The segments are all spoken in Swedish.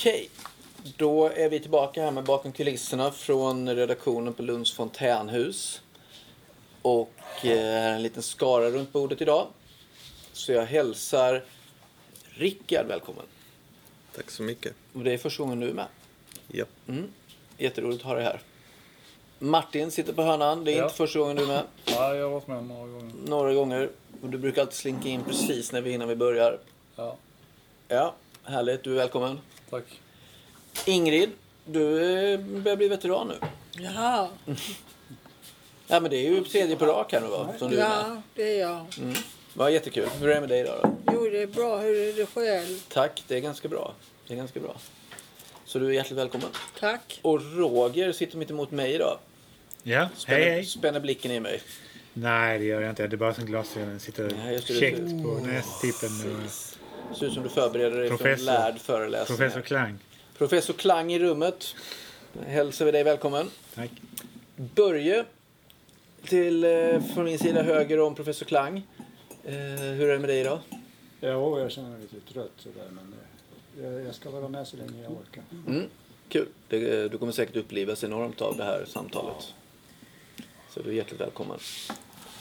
Okej, då är vi tillbaka här med bakom kulisserna från redaktionen på Lunds fontänhus. Och eh, här är en liten skara runt bordet idag. Så jag hälsar Rickard välkommen. Tack så mycket. Och det är första gången du är med. Ja. Mm. Jätteroligt att ha dig här. Martin sitter på hörnan. Det är Ja. inte första gången du är med. Ja, jag har varit med några gånger. Några gånger. Och du brukar alltid slinka in precis när vi, innan vi börjar. Ja, Ja, härligt. Du är välkommen. tack. Ingrid, du börjar bli veteran nu. Jaha, Ja, men det är ju tredje på rak här nu va? Som du är med. ja det är jag. Mm. Vad jättekul. Hur är det med dig då? då? Jo, det är bra. Hur är det själv? Tack, det är ganska bra. Det är ganska bra. Så du är hjärtligt välkommen. Tack. Och Roger sitter mitt emot mig idag. Ja, Spänner, hej hej. spänner blicken i mig. Nej, det gör jag inte. Det är bara som glasögonen sitter käckt på nästippen. Precis. Ser ut som du förbereder dig för en Professor. lärd föreläsning. Professor Klang. Professor Klang i rummet. Hälsar vi dig välkommen. Tack. Börje, till, eh, från min sida höger om professor Klang. Eh, hur är det med dig idag? Ja, jag känner mig lite trött sådär men eh, jag, ska vara med så länge jag orkar. Mm, kul. Det, du kommer säkert upplivas enormt av det här samtalet. Så du är hjärtligt välkommen.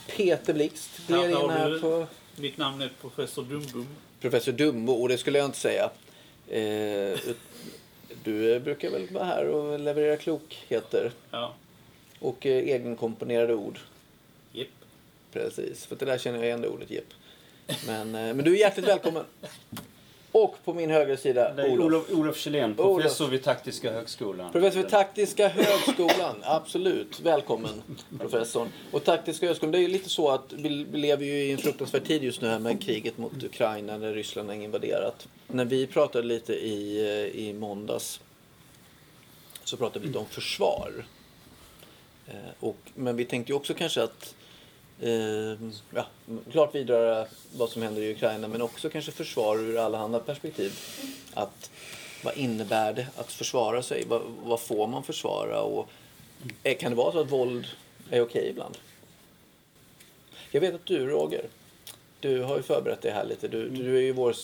Peter Blixt gled in här på Mitt namn är professor Dumbum. Professor Dumbo, och det skulle jag inte säga. Eh, du brukar väl vara här och leverera klokheter Ja, och eh, egenkomponerade ord. jipp. Precis, för det där känner jag igen det ordet, Jepp. Men, eh, men du är hjärtligt välkommen. Och på min högra sida, Det är Olof. Olof, Olof Kjellén, professor vid Taktiska högskolan. Professor vid Taktiska högskolan. Absolut. Välkommen, professorn. Och Taktiska högskolan, det är ju lite så att vi, vi lever ju i en fruktansvärd tid just nu här med kriget mot Ukraina när Ryssland har invaderat. När vi pratade lite i, eh, i måndags så pratade vi lite om försvar. Eh, och, men vi tänkte ju också kanske att Eh, ja, klart vidröra vad som händer i Ukraina men också kanske försvar ur allehanda perspektiv. Att, vad innebär det att försvara sig? Vad, vad får man försvara? Och, eh, kan det vara så att våld är okej ibland? Jag vet att du Roger, du har ju förberett dig här lite. Du, du är ju vår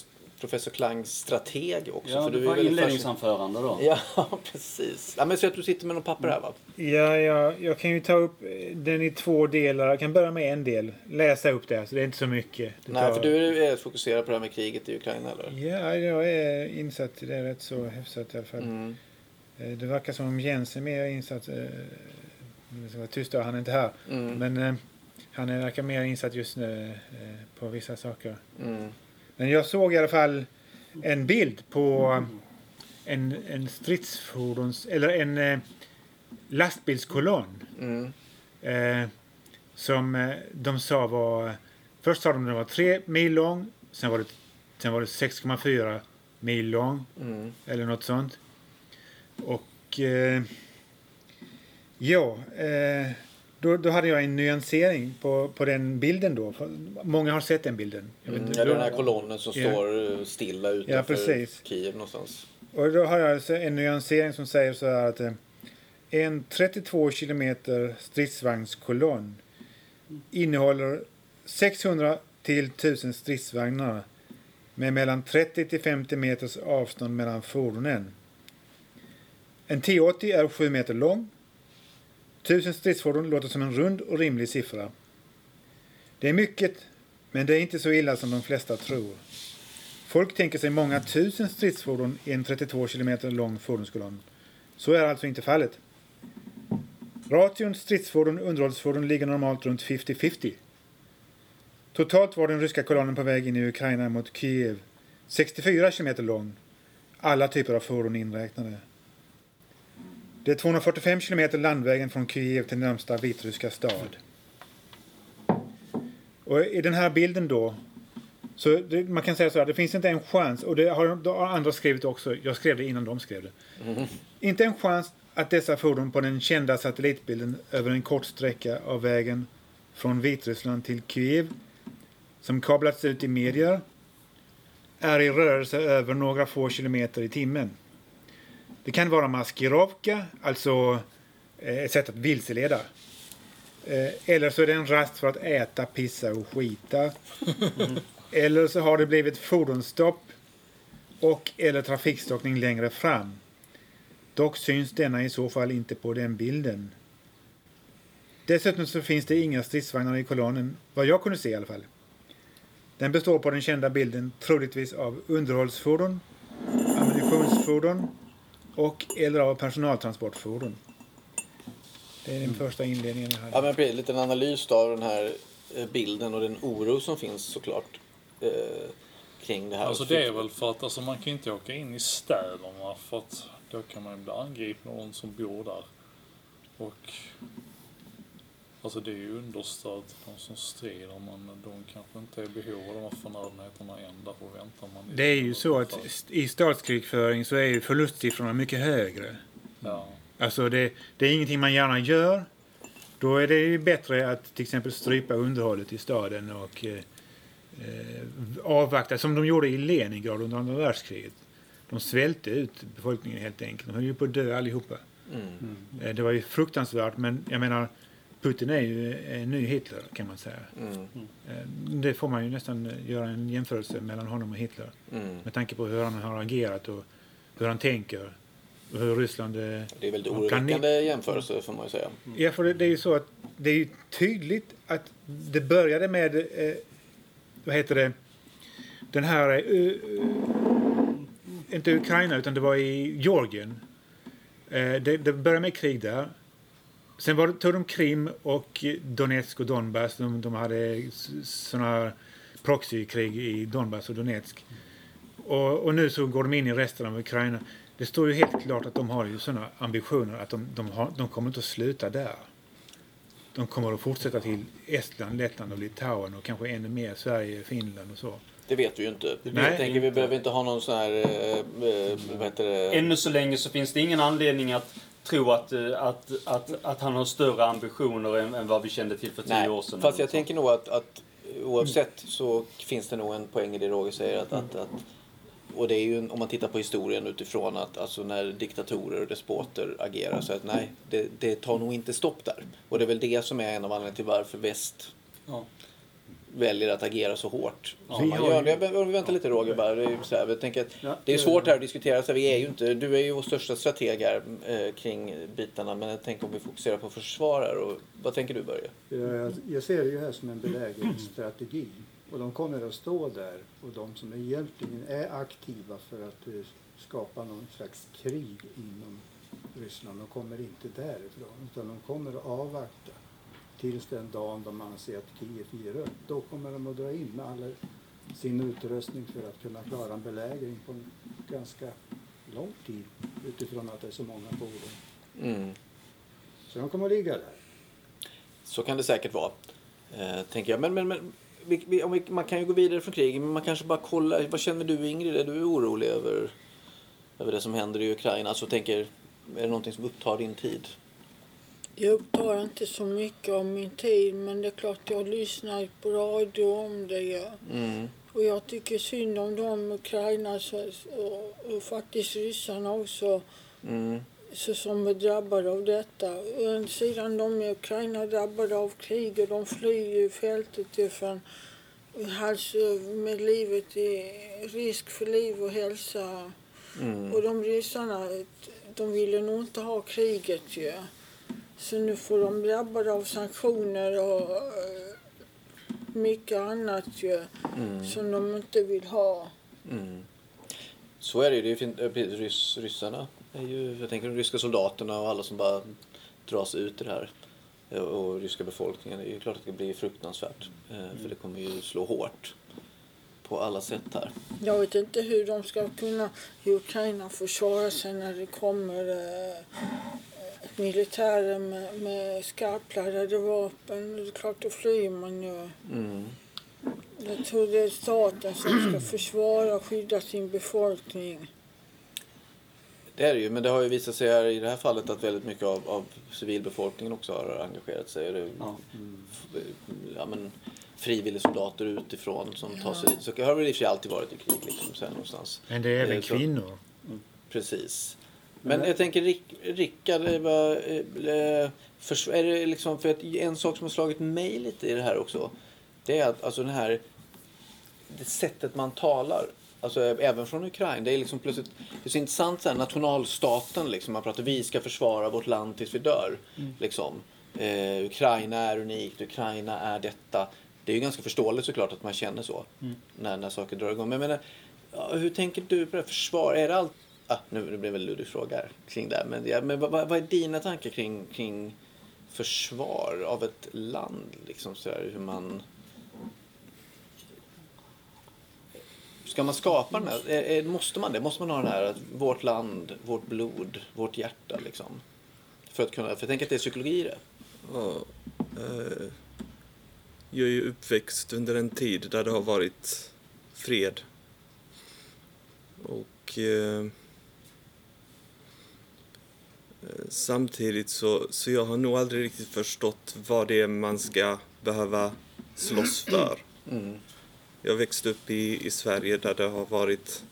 professor Klangs strateg också. Ja, för det du är var inledningsanförande då. Ja, precis. Ja, men så att du sitter med någon papper här va? Ja, ja, jag kan ju ta upp eh, den i två delar. Jag kan börja med en del. Läsa upp det, så det är inte så mycket. Det Nej, tar- för du är fokuserad på det här med kriget i Ukraina eller? Ja, jag är insatt i det rätt så hyfsat i alla fall. Mm. Eh, Det verkar som om Jens är mer insatt. eh, Jag ska vara tyst då, han är inte här. Mm. Men eh, han är verkar mer insatt just nu eh, på vissa saker. Mm. Men jag såg i alla fall en bild på en, en stridsfordons... Eller en eh, lastbilskolonn. Mm. Eh, som eh, de sa var... Först sa de att den var tre mil lång. Sen var det, sen var det 6,4 mil lång. Mm. Eller något sånt. Och... Eh, ja. Eh, då, då hade jag en nyansering på, på den bilden då. Många har sett den bilden. Mm. inte. Ja, den här kolonnen som Ja. står eh, stilla utanför precis. Kiev någonstans. Och då har jag alltså en nyansering som säger så här att eh, en 32 kilometer stridsvagnskolonn innehåller 600 till 1000 stridsvagnar med mellan 30 till 50 meters avstånd mellan fordonen. En T80 är 7 meter lång. Tusen stridsfordon låter som en rund och rimlig siffra. Det är mycket, men det är inte så illa som de flesta tror. Folk tänker sig många tusen stridsfordon i en 32 kilometer lång fordonskolonn. Så är alltså inte fallet. Ration stridsfordon och underhållsfordon ligger normalt runt 50-50. Totalt var den ryska kolonnen på väg in i Ukraina mot Kiev 64 kilometer lång. Alla typer av fordon inräknade. Det är 245 kilometer landvägen från Kiev till närmsta vitryska stad. Och i den här bilden då så det, man kan säga så här, det finns inte en chans, och det har, det har andra skrivit också, jag skrev det innan de skrev det. Inte en chans att dessa fordon på den kända satellitbilden över en kort sträcka av vägen från Vitryssland till Kiev, som kablats ut i medier, är i rörelse över några få kilometer i timmen. Det kan vara maskirovka, alltså eh, ett sätt att vilseleda. Eh, Eller så är det en rast för att äta, pissa och skita. Eller så har det blivit fordonsstopp och eller trafikstockning längre fram. Dock syns denna i så fall inte på den bilden. Dessutom så finns det inga stridsvagnar i kolonnen, vad jag kunde se i alla fall. Den består på den kända bilden troligtvis av underhållsfordon, ammunitionsfordon och eller av personaltransportfordon. Det är den första inledningen jag hade. Ja, men precis, en liten analys av den här eh, bilden och den oro som finns såklart eh, kring det här. Alltså det är väl för att alltså, man kan inte åka in i städerna för att då kan man ju bli angripen av någon som bor där. Och alltså det är ju understöd de som strider men de kanske inte är i behov av de här förnödenheterna än. Därför väntar man. Det är ju så att i statskrigföring så är ju förlustsiffrorna mycket högre. Ja. Alltså det, det är ingenting man gärna gör. Då är det ju bättre att till exempel strypa underhållet i staden och eh, eh, avvakta, som de gjorde i Leningrad under andra världskriget. De svälte ut befolkningen helt enkelt. De höll ju på att dö allihopa. Mm. Eh, det var ju fruktansvärt, men jag menar, Putin är ju en ny Hitler kan man säga. Mm. Eh, det får man ju nästan göra en jämförelse mellan honom och Hitler. Mm. Med tanke på hur han har agerat och hur han tänker. Och hur Ryssland... eh, Det är väldigt kan- oroväckande jämförelse får man ju säga. Ja, för det, det är ju så att det är tydligt att det började med, eh, vad heter det, den här, eh, eh, inte Ukraina utan det var i Georgien. Eh, det, det började med krig där. Sen var, det- tog de Krim och Donetsk och Donbass. De, de hade sådana proxykrig i Donbass och Donetsk. Och, och nu så går de in i resten av Ukraina. Det står ju helt klart att de har ju sådana ambitioner att de, de, har, de kommer inte att sluta där. De kommer att fortsätta till Estland, Lettland och Litauen och kanske ännu mer Sverige, Finland och så. Det vet vi ju inte. Nej. jag tänker vi behöver inte ha någon sån här, eh, vad heter det? Ännu så länge så finns det ingen anledning att tro att, eh, att, att, att han har större ambitioner än, än vad vi kände till för tio Nej, år sedan. fast jag något tänker nog att, att oavsett så finns det nog en poäng i det Roger säger. Att, att, att, och det är ju om man tittar på historien utifrån att alltså när diktatorer och despoter agerar så att nej, det, det tar nog inte stopp där. Och det är väl det som är en av anledningarna till varför väst Ja. Väljer att agera så hårt. Ja, man gör. ju- Jag, jag, vänta lite Roger bara. Det är, så här, jag tänker att Ja, det är det- svårt här att diskutera. Så vi är ju inte, du är ju vår största strateg här eh, kring bitarna. Men jag tänker om vi fokuserar på försvarare. Och, vad tänker du Börje? Jag, jag ser det ju här som en belägringsstrategi. Och de kommer att stå där och de som egentligen är aktiva för att eh, skapa någon slags krig inom Ryssland, de kommer inte därifrån utan de kommer att avvakta tills den dagen de anser att Kiev ger upp. Då kommer de att dra in med all sin utrustning för att kunna klara en belägring på en ganska lång tid utifrån att det är så många fordon. Mm. Så de kommer att ligga där. Så kan det säkert vara. Eh, tänker jag. Men, men, men vi, vi, man kan ju gå vidare från kriget. Men man kanske bara kollar. Vad känner du Ingrid? Är du orolig över, över det som händer i Ukraina? Alltså tänker, är det någonting som upptar din tid? Det upptar inte så mycket av min tid men det är klart jag lyssnar på radio om det. Ja. Mm. Och jag tycker synd om de Ukraina och, och faktiskt ryssarna också Mm. så som är drabbade av detta. Å ena sidan de i Ukraina drabbade av krig och de flyr i fältet ifrån hals med livet i risk för liv och hälsa. Mm. Och de ryssarna, de ville nog inte ha kriget ju. Så nu får de drabbade av sanktioner och eh, mycket annat ju Mm. som de inte vill ha. Mm. Så är det ju. Det är ju fint. eh, Ryss, ryssarna är ju, jag tänker de ryska soldaterna och alla som bara dras ut i det här. Eh, Och ryska befolkningen. Det är ju klart att det blir fruktansvärt. För det kommer ju slå hårt. På alla sätt här. Jag vet inte hur de ska kunna i Ukraina försvara sig när det kommer eh, militärer med, med skarpladdade vapen. Det är klart, då flyr man ju. Mm. Jag tror det är staten som ska försvara och skydda sin befolkning. Det är det ju, men det har ju visat sig här i det här fallet att väldigt mycket av, av civilbefolkningen också har engagerat sig. Det, Ja. ja, men, frivilligsoldater utifrån som tar sig dit. Så har det väl i och för sig alltid varit i krig liksom, sen någonstans. Men det är även Eh, så- kvinnor. Precis. Men jag tänker Rick- Rickard, eh, eh, förs- är det liksom, för att en sak som har slagit mig lite i det här också. Det är att alltså den här, det sättet man talar. Alltså även från Ukraina. Det är liksom plötsligt, det är så intressant så här, nationalstaten liksom. Man pratar vi ska försvara vårt land tills vi dör. Liksom. Eh, Ukraina är unikt, Ukraina är detta. Det är ju ganska förståeligt såklart att man känner så. När, när saker drar igång. Men jag menar, hur tänker du på det? Försvar, är det allt? Ah, nu, nu blev det en lurig fråga kring det. här, Men, ja, men vad, vad är dina tankar kring, kring försvar av ett land? Liksom så här, hur man... Ska man skapa den här, är, är, måste man det? Måste man ha den här, att vårt land, vårt blod, vårt hjärta liksom? För att kunna, för jag tänker att det är psykologi i det. Ja, eh, jag är ju uppväxt under en tid där det har varit fred. Och eh, Eh, samtidigt så, så jag har nog aldrig riktigt förstått vad det är man ska behöva slåss för. Mm. Jag växte upp i, i Sverige där det har varit,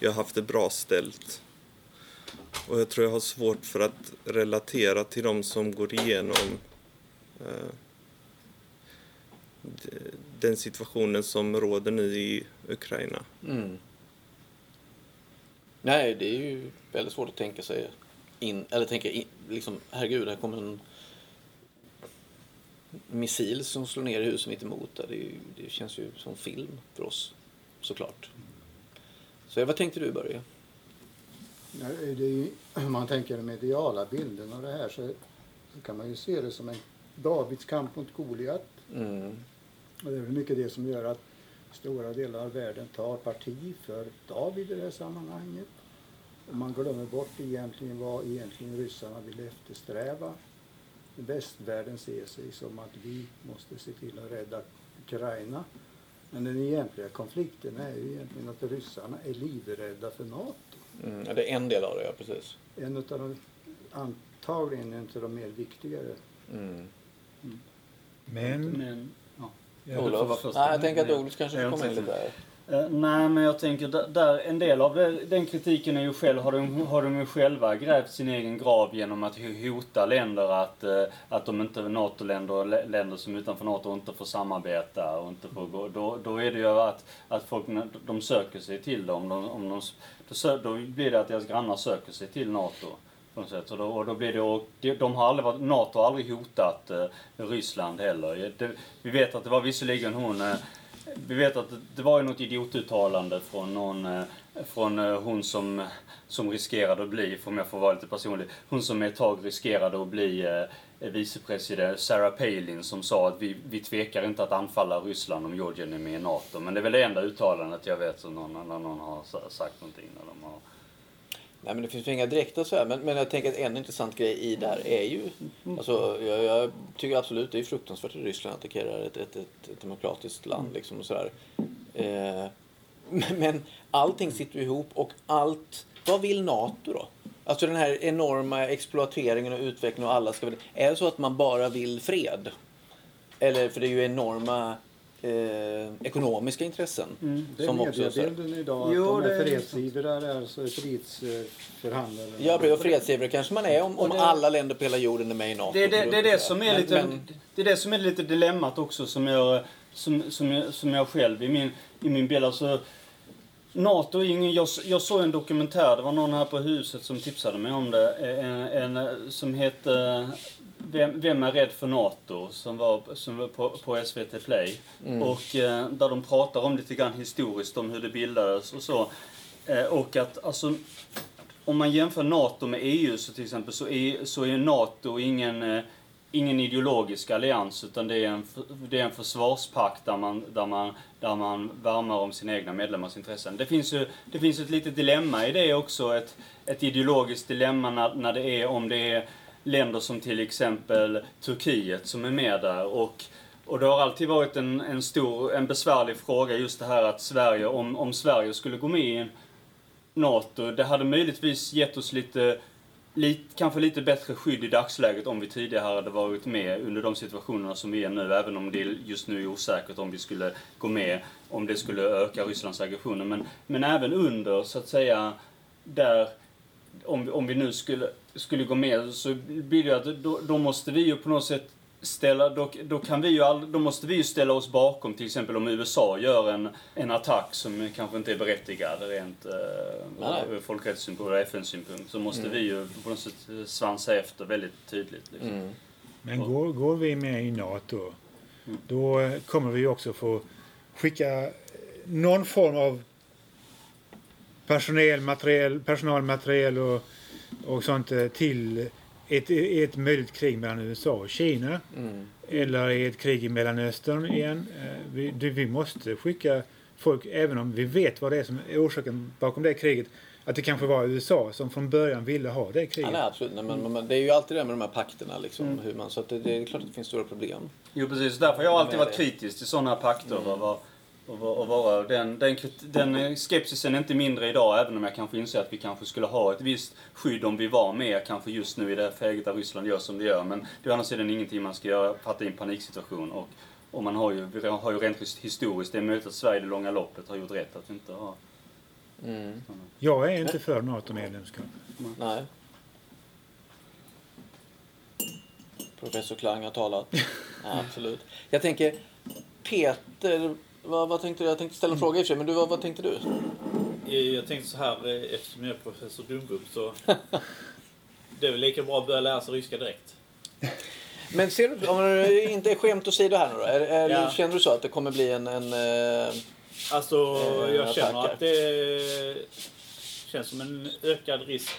jag har haft det bra ställt. Och jag tror jag har svårt för att relatera till de som går igenom eh, den situationen som råder nu i Ukraina. Mm. Nej, det är ju väldigt svårt att tänka sig in, eller tänka in, liksom, herregud, här kommer en missil som slår ner i huset mitt emot. Det, ju, det känns ju som film för oss, såklart. Så vad tänkte du Börje? Ja, det är ju, om man tänker den mediala bilden av det här så, så kan man ju se det som en Davids kamp mot Goliat. Mm. Och det är väl mycket det som gör att stora delar av världen tar parti för David i det här sammanhanget. Och man glömmer bort egentligen vad egentligen ryssarna vill eftersträva. Västvärlden ser sig som att vi måste se till att rädda Ukraina. Men den egentliga konflikten är ju egentligen att ryssarna är livrädda för NATO. Mm. Det är en del av det, ja precis. En av de, antagligen en av de mer viktigare. Mm. Men... Men, ja. Ja, du får vara Olof? först. Nej, jag tänker att. Olof kanske Jag får komma in lite där. Eh, nej, men jag tänker där, en del av det, den kritiken är ju själv, har de, har de ju själva grävt sin egen grav genom att hota länder att, eh, att de inte, NATO-länder, länder som är utanför NATO inte får samarbeta och inte får gå. Då, då är det ju att, att folk, de söker sig till dem. De, om de, då, då blir det att deras grannar söker sig till NATO. På något sätt. Och då, och då blir det, och de, de har aldrig varit, NATO har aldrig hotat eh, Ryssland heller. Det, vi vet att det var visserligen hon eh, vi vet att det var ju något idiotuttalande från någon, eh, från eh, hon som, som riskerade att bli, om jag får vara lite personlig, hon som ett tag riskerade att bli eh, vicepresident, Sarah Palin, som sa att vi, vi tvekar inte att anfalla Ryssland om Georgien är med i NATO. Men det är väl det enda uttalandet jag vet som någon, någon har sagt någonting. När de har, Nej men det finns ju inga direkta så här. Men, men jag tänker att en intressant grej i det här är ju... Alltså jag, jag tycker absolut det är fruktansvärt att Ryssland attackerar ett, ett, ett, ett demokratiskt land liksom och sådär. Eh, men, men allting sitter ihop och allt... Vad vill NATO då? Alltså den här enorma exploateringen och utvecklingen och alla ska. Är det så att man bara vill fred? Eller, för det är ju enorma eh, ekonomiska intressen. Det är som mediebilden idag att Jo, de är det är- fredsivrare, alltså fredsförhandlare. Ja, och fredsivrare kanske man är om, om det- alla länder på hela jorden är med i NATO. Det är det, det, är det som är Men- lite, men- det är det som är lite dilemmat också som jag, som, som jag, som jag själv i min, i min bild, alltså NATO är ingen, jag, jag såg en dokumentär, det var någon här på huset som tipsade mig om det, en, en som hette vem, vem är rädd för NATO? Som var, som var på, på SVT Play. Och eh, där de pratar om lite grann historiskt om hur det bildades och så. Eh, och att alltså om man jämför NATO med EU så till exempel så är, så är NATO ingen, eh, ingen ideologisk allians utan det är en, det är en försvarspakt där man, där, man, där man värnar om sina egna medlemmars intressen. Det finns ju det finns ett litet dilemma i det också, ett, ett ideologiskt dilemma när, när det är om det är länder som till exempel Turkiet som är med där och och det har alltid varit en, en stor, en besvärlig fråga just det här att Sverige, om, om Sverige skulle gå med i NATO, det hade möjligtvis gett oss lite, lite, kanske lite bättre skydd i dagsläget om vi tidigare hade varit med under de situationerna som vi är nu, även om det just nu är osäkert om vi skulle gå med, om det skulle öka Rysslands aggressioner. Men, men även under, så att säga, där, om, om vi nu skulle, skulle gå med, så blir det att då, då måste vi ju på något sätt ställa, då, då, kan vi ju all, då måste vi ju ställa oss bakom till exempel om USA gör en, en attack som kanske inte är berättigad rent eh, folkrättssynpunkt och FN-synpunkt. Så måste vi ju på något sätt svansa efter väldigt tydligt. Liksom. Mm. Men går, går vi med i NATO, då eh, kommer vi också få skicka någon form av personell, materiell, personalmateriel och, och sånt eh, till ett, ett möjligt krig mellan USA och Kina. Mm. Eller ett krig i Mellanöstern igen. Eh, Vi, vi måste skicka folk, även om vi vet vad det är som är orsaken bakom det kriget. Att det kanske var USA som från början ville ha det Ja, kriget. nej, absolut. Nej, men, men det är ju alltid det med de här pakterna. Liksom, hur man, så att det, det är klart att det finns stora problem. Jo precis, därför har jag alltid varit kritisk till sådana pakter. Mm. Och, och, och vara, den, den, den skepsisen är inte mindre idag, även om jag kanske inser att vi kanske skulle ha ett visst skydd om vi var med, kanske just nu i det här läget där Ryssland gör som det gör. Men det är å andra sidan ingenting man ska göra, fatta i en paniksituation. Och, och man har ju, vi har ju rent historiskt, det är möjligt att Sverige i det långa loppet har gjort rätt att inte ha Mm. Jag är inte för NATO-medlemskap. Nej. Professor Klang har talat. Ja, absolut. Jag tänker, Peter, vad, vad tänkte du? Jag tänkte ställa en fråga i och för sig, men du, vad, vad tänkte du? Eh, Jag tänkte så här, eh, eftersom jag är professor Dumbum så... Det är väl lika bra att börja lära sig ryska direkt. Men ser du, om det inte är skämt åsido här nu då, är, är, Ja. känner du så att det kommer bli en, en eh, Alltså, Eh, jag känner attacker. att det känns som en ökad risk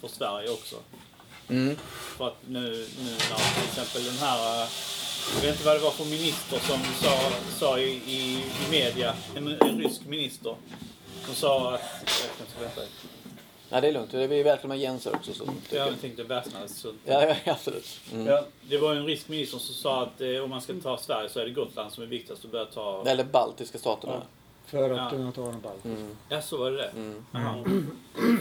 för Sverige också. mm, För att nu, nu när till exempel den här, jag vet inte vad det var för minister som sa, sa i, i, i media, en, en rysk minister, som sa att, jag kan inte vänta, Nej, det är lugnt. Vi är välkomna Jens här också. Så, jag tänkte. Så, ja, ja, absolut. Mm. Ja, det var ju en rysk minister som sa att eh, om man ska ta Sverige så är det Gotland som är viktigast att börja ta. Eller baltiska staterna. För att Ja. kunna ta de baltiska. Mm. Ja, så var det det? Mm. Jaha.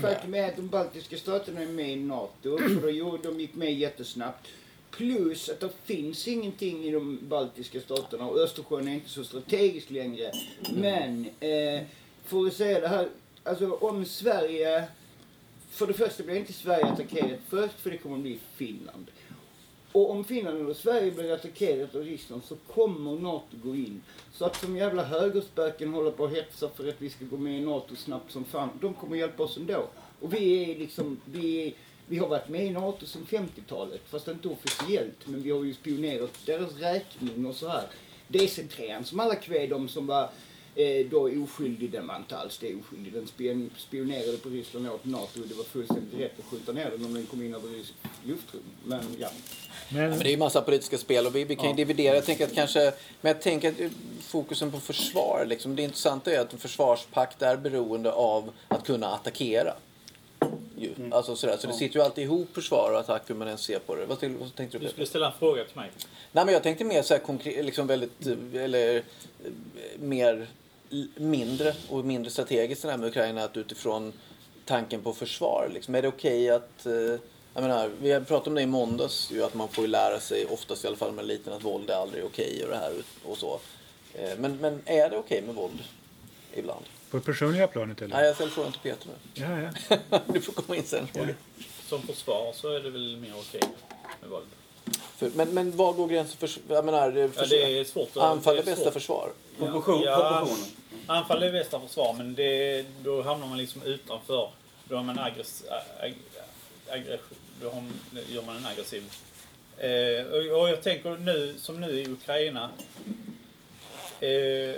Faktum är att de baltiska staterna är med i NATO, för då de gick med jättesnabbt. Plus att det finns ingenting i de baltiska staterna och Östersjön är inte så strategiskt längre. Men, eh, för att säga det här, alltså om Sverige... För det första blir inte Sverige attackerat först, för det kommer att bli Finland. Och om Finland eller Sverige blir attackerat av Ryssland så kommer NATO gå in. Så att som jävla högerspöken håller på att hetsa för att vi ska gå med i NATO snabbt som fan, de kommer hjälpa oss ändå. Och vi är liksom, vi, är, vi har varit med i NATO sedan 50-talet, fast inte officiellt, men vi har ju spionerat deras räkning och så här. DC-3 som alla kved om som var eh, då oskyldig, den var inte alls det oskyldig. Den spion, spionerade på Ryssland åt NATO och det var fullständigt rätt att skjuta ner den om den kom in över ryskt luftrum. Men ja. Men, Men det är ju massa politiska spel och vi, vi kan ju dividera. Jag tänker att kanske, men jag tänker att fokusen på försvar, liksom, det intressanta är att en försvarspakt är beroende av att kunna attackera. Ju. Alltså sådär. Så det sitter ju alltid ihop försvar och attack hur man än ser på det. Vad, till, vad tänkte du Du skulle ställa en fråga till mig. Nej men jag tänkte mer så här konkret, liksom väldigt, eller mer, mindre och mindre strategiskt det här med Ukraina att utifrån tanken på försvar liksom. Är det okej att, eh, jag menar, vi har pratat om det i måndags ju att man får ju lära sig, oftast i alla fall med liten, att våld är aldrig okej och det här och så. Eh, Men, men är det okej med våld? Ibland. På det personliga planet eller? Nej, jag ställer frågan till Peter nu. Ja, ja. du får komma in sen. Ja. Som försvar så är det väl mer okej med våld. För, men, men var går gränsen för, jag menar, Ja, för, det är svårt att... anfall det är bästa svårt. försvar? proportion, Ja. Anfall är bästa försvar, men det, då hamnar man liksom utanför. Då har man aggress, ag, aggression, då har, gör man en aggressiv. Eh, och, och jag tänker nu, som nu i Ukraina. Eh,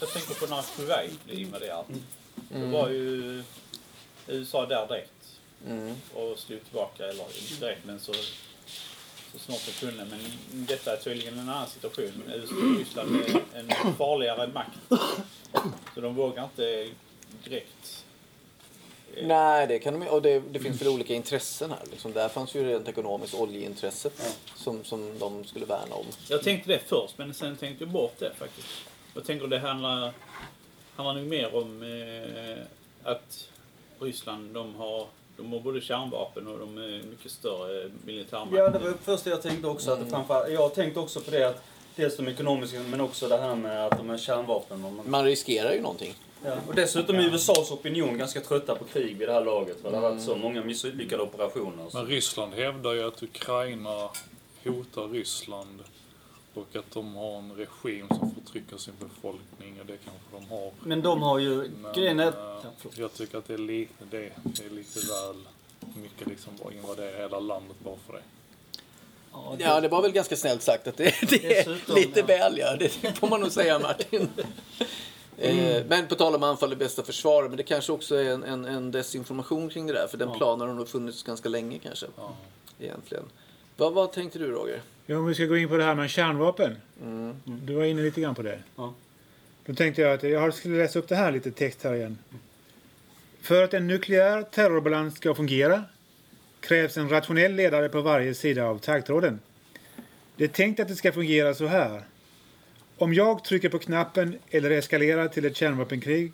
jag tänker på när Kuwait blev invaderat. Då var ju USA där direkt Mm. och slog tillbaka, eller inte direkt men så, så snart de kunde. Men detta är tydligen en annan situation. USA Ryssland är en farligare makt. Så de vågar inte direkt. eh, Nej, det kan de Och det, det finns väl olika intressen här. Liksom. Där fanns ju rent ekonomiskt oljeintresset som, som de skulle värna om. Jag tänkte det först, men sen tänkte jag bort det faktiskt. Jag tänker det handlar, handlar nog mer om eh, att Ryssland, de har, de har både kärnvapen och de är mycket större militärmakt. Ja, det var det första jag tänkte också. Att det framför, jag tänkte också på det att dels de ekonomiska men också det här med att de är kärnvapen. Man, Man riskerar ju någonting. ja. och dessutom är USAs opinion ganska trötta på krig vid det här laget. För det har varit så många misslyckade operationer. Så. Men Ryssland hävdar ju att Ukraina hotar Ryssland och att de har en regim som förtrycker sin befolkning och det kanske de har. Men de har ju... Men Grejen är... eh, Ja, jag tycker att det är lite, det, det är lite väl mycket liksom bara invadera hela landet bara för det. Ja, det- Ja, det var väl ganska snällt sagt att det, det är lite ja. väl, ja. Det får man nog säga, Martin. Eh, Men på tal om anfall är bästa försvar, men det kanske också är en, en, en desinformation kring det där, för den Ja. planen har nog funnits ganska länge kanske, Ja. egentligen. Vad, vad tänkte du, Roger? Ja, om vi ska gå in på det här med kärnvapen. Mm. Du var inne lite grann på det. Ja. Då tänkte jag att jag skulle läsa upp det här lite text här igen. För att en nukleär terrorbalans ska fungera krävs en rationell ledare på varje sida av taggtråden. Det är tänkt att det ska fungera så här. Om jag trycker på knappen eller eskalerar till ett kärnvapenkrig